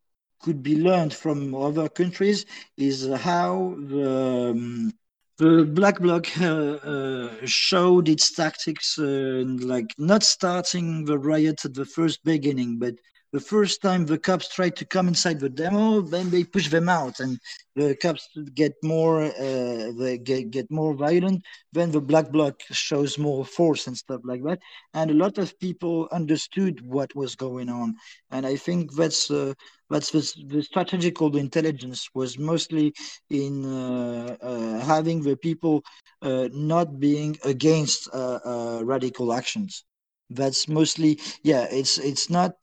could be learned from other countries is how the um, the black bloc uh, uh, showed its tactics, uh, like not starting the riot at the first beginning, but the first time the cops try to come inside the demo, then they push them out, and the cops get more uh, they get, get more violent. Then the black bloc shows more force and stuff like that, and a lot of people understood what was going on, and I think that's uh, that's the, the strategical intelligence was mostly in uh, uh having the people uh, not being against uh, radical actions. That's mostly yeah. It's it's not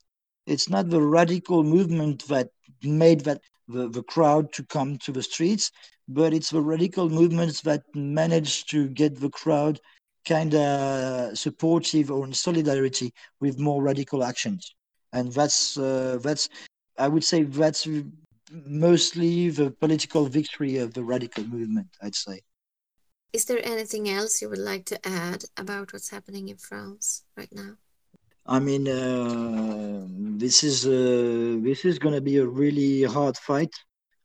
it's not the radical movement that made that the, the crowd to come to the streets, but it's the radical movements that managed to get the crowd kind of supportive or in solidarity with more radical actions. And that's uh, that's I would say that's mostly the political victory of the radical movement. I'd say. Is there anything else you would like to add about what's happening in France right now? I mean, uh, this is uh, this is gonna be a really hard fight.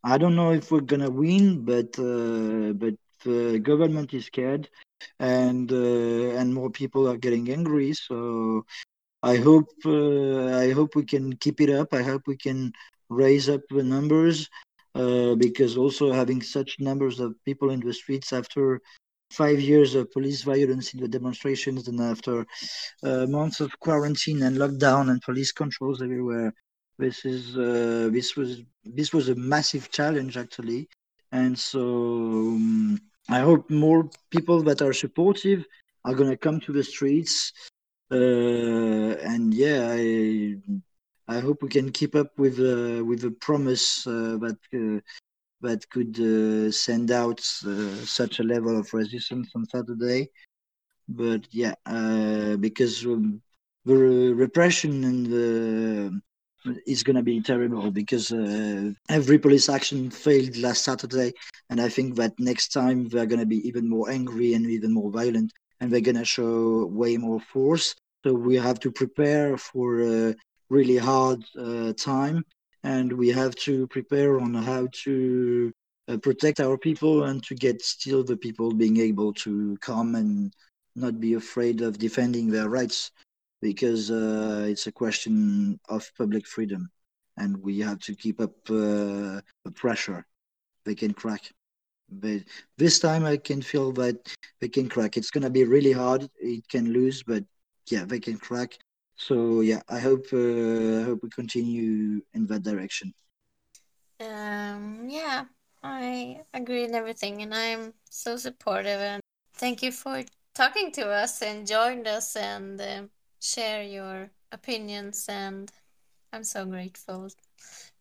I don't know if we're gonna win, but uh, but the government is scared, and uh, and more people are getting angry. So I hope uh, I hope we can keep it up. I hope we can raise up the numbers uh, because also having such numbers of people in the streets after five years of police violence in the demonstrations and after uh, months of quarantine and lockdown and police controls everywhere. This is uh, this was this was a massive challenge actually. And so um, i hope more people that are supportive are going to come to the streets. Uh, and yeah i i hope we can keep up with uh, with the promise uh, that that could uh, send out uh, such a level of resistance on Saturday. But yeah, uh, because um, the repression and the is going to be terrible because uh, every police action failed last Saturday, and I think that next time they're going to be even more angry and even more violent, and they're going to show way more force. So we have to prepare for a really hard uh, time, and we have to prepare on how to uh, protect our people and to get still the people being able to come and not be afraid of defending their rights because uh, it's a question of public freedom and we have to keep up uh, the pressure. They can crack. But this time i can feel that they can crack. It's going to be really hard. It can lose but yeah they can crack so yeah, I hope uh, I hope we continue in that direction. Um, yeah, I agree in everything, and I'm so supportive. And thank you for talking to us and joined us and uh, share your opinions. And I'm so grateful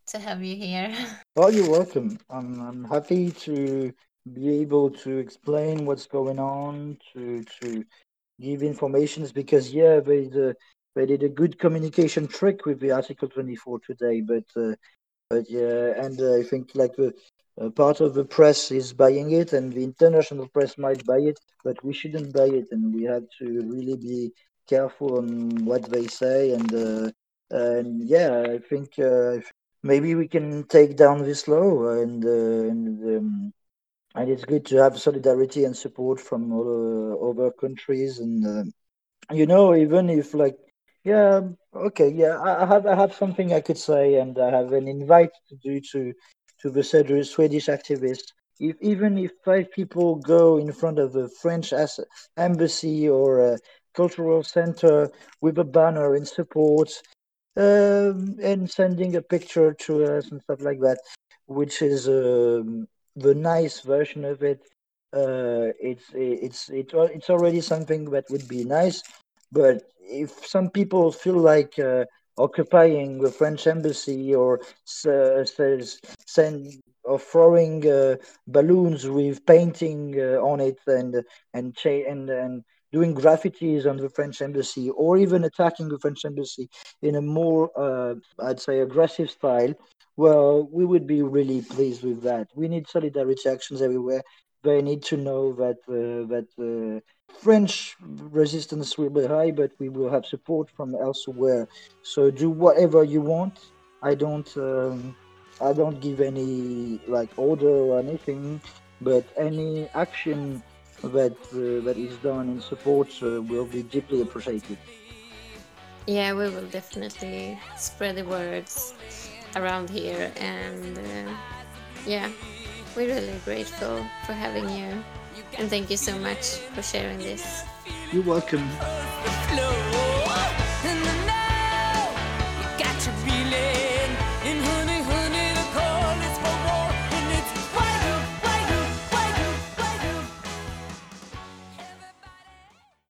to have you here. Well, you're welcome. I'm I'm happy to be able to explain what's going on, to to give informations because yeah, the they did a good communication trick with the Article 24 today, but uh, but yeah, and uh, I think like the uh, part of the press is buying it, and the international press might buy it, but we shouldn't buy it, and we have to really be careful on what they say, and uh, and yeah, I think uh, maybe we can take down this law, and uh, and. Um, and it's good to have solidarity and support from all other countries and you know even if like yeah. Okay. Yeah. I have. I have something I could say, and I have an invite to do to to the Swedish activists. If even if five people go in front of a French embassy or a cultural center with a banner in support um, and sending a picture to us and stuff like that, which is um, the nice version of it. Uh, it's it's it's it's already something that would be nice, but if some people feel like uh, occupying the French embassy or uh, send or throwing uh, balloons with painting uh, on it and and cha- and and doing graffitis on the French embassy or even attacking the French embassy in a more, uh, I'd say, aggressive style, well, we would be really pleased with that. We need solidarity actions everywhere. They need to know that uh, that French resistance will be high, but we will have support from elsewhere. So do whatever you want. I don't. Um, I don't give any like order or anything, but any action that uh, that is done in support uh, will be deeply appreciated. Yeah, we will definitely spread the words around here, and uh, yeah, we're really grateful for having you, and thank you so much for sharing this. You're welcome.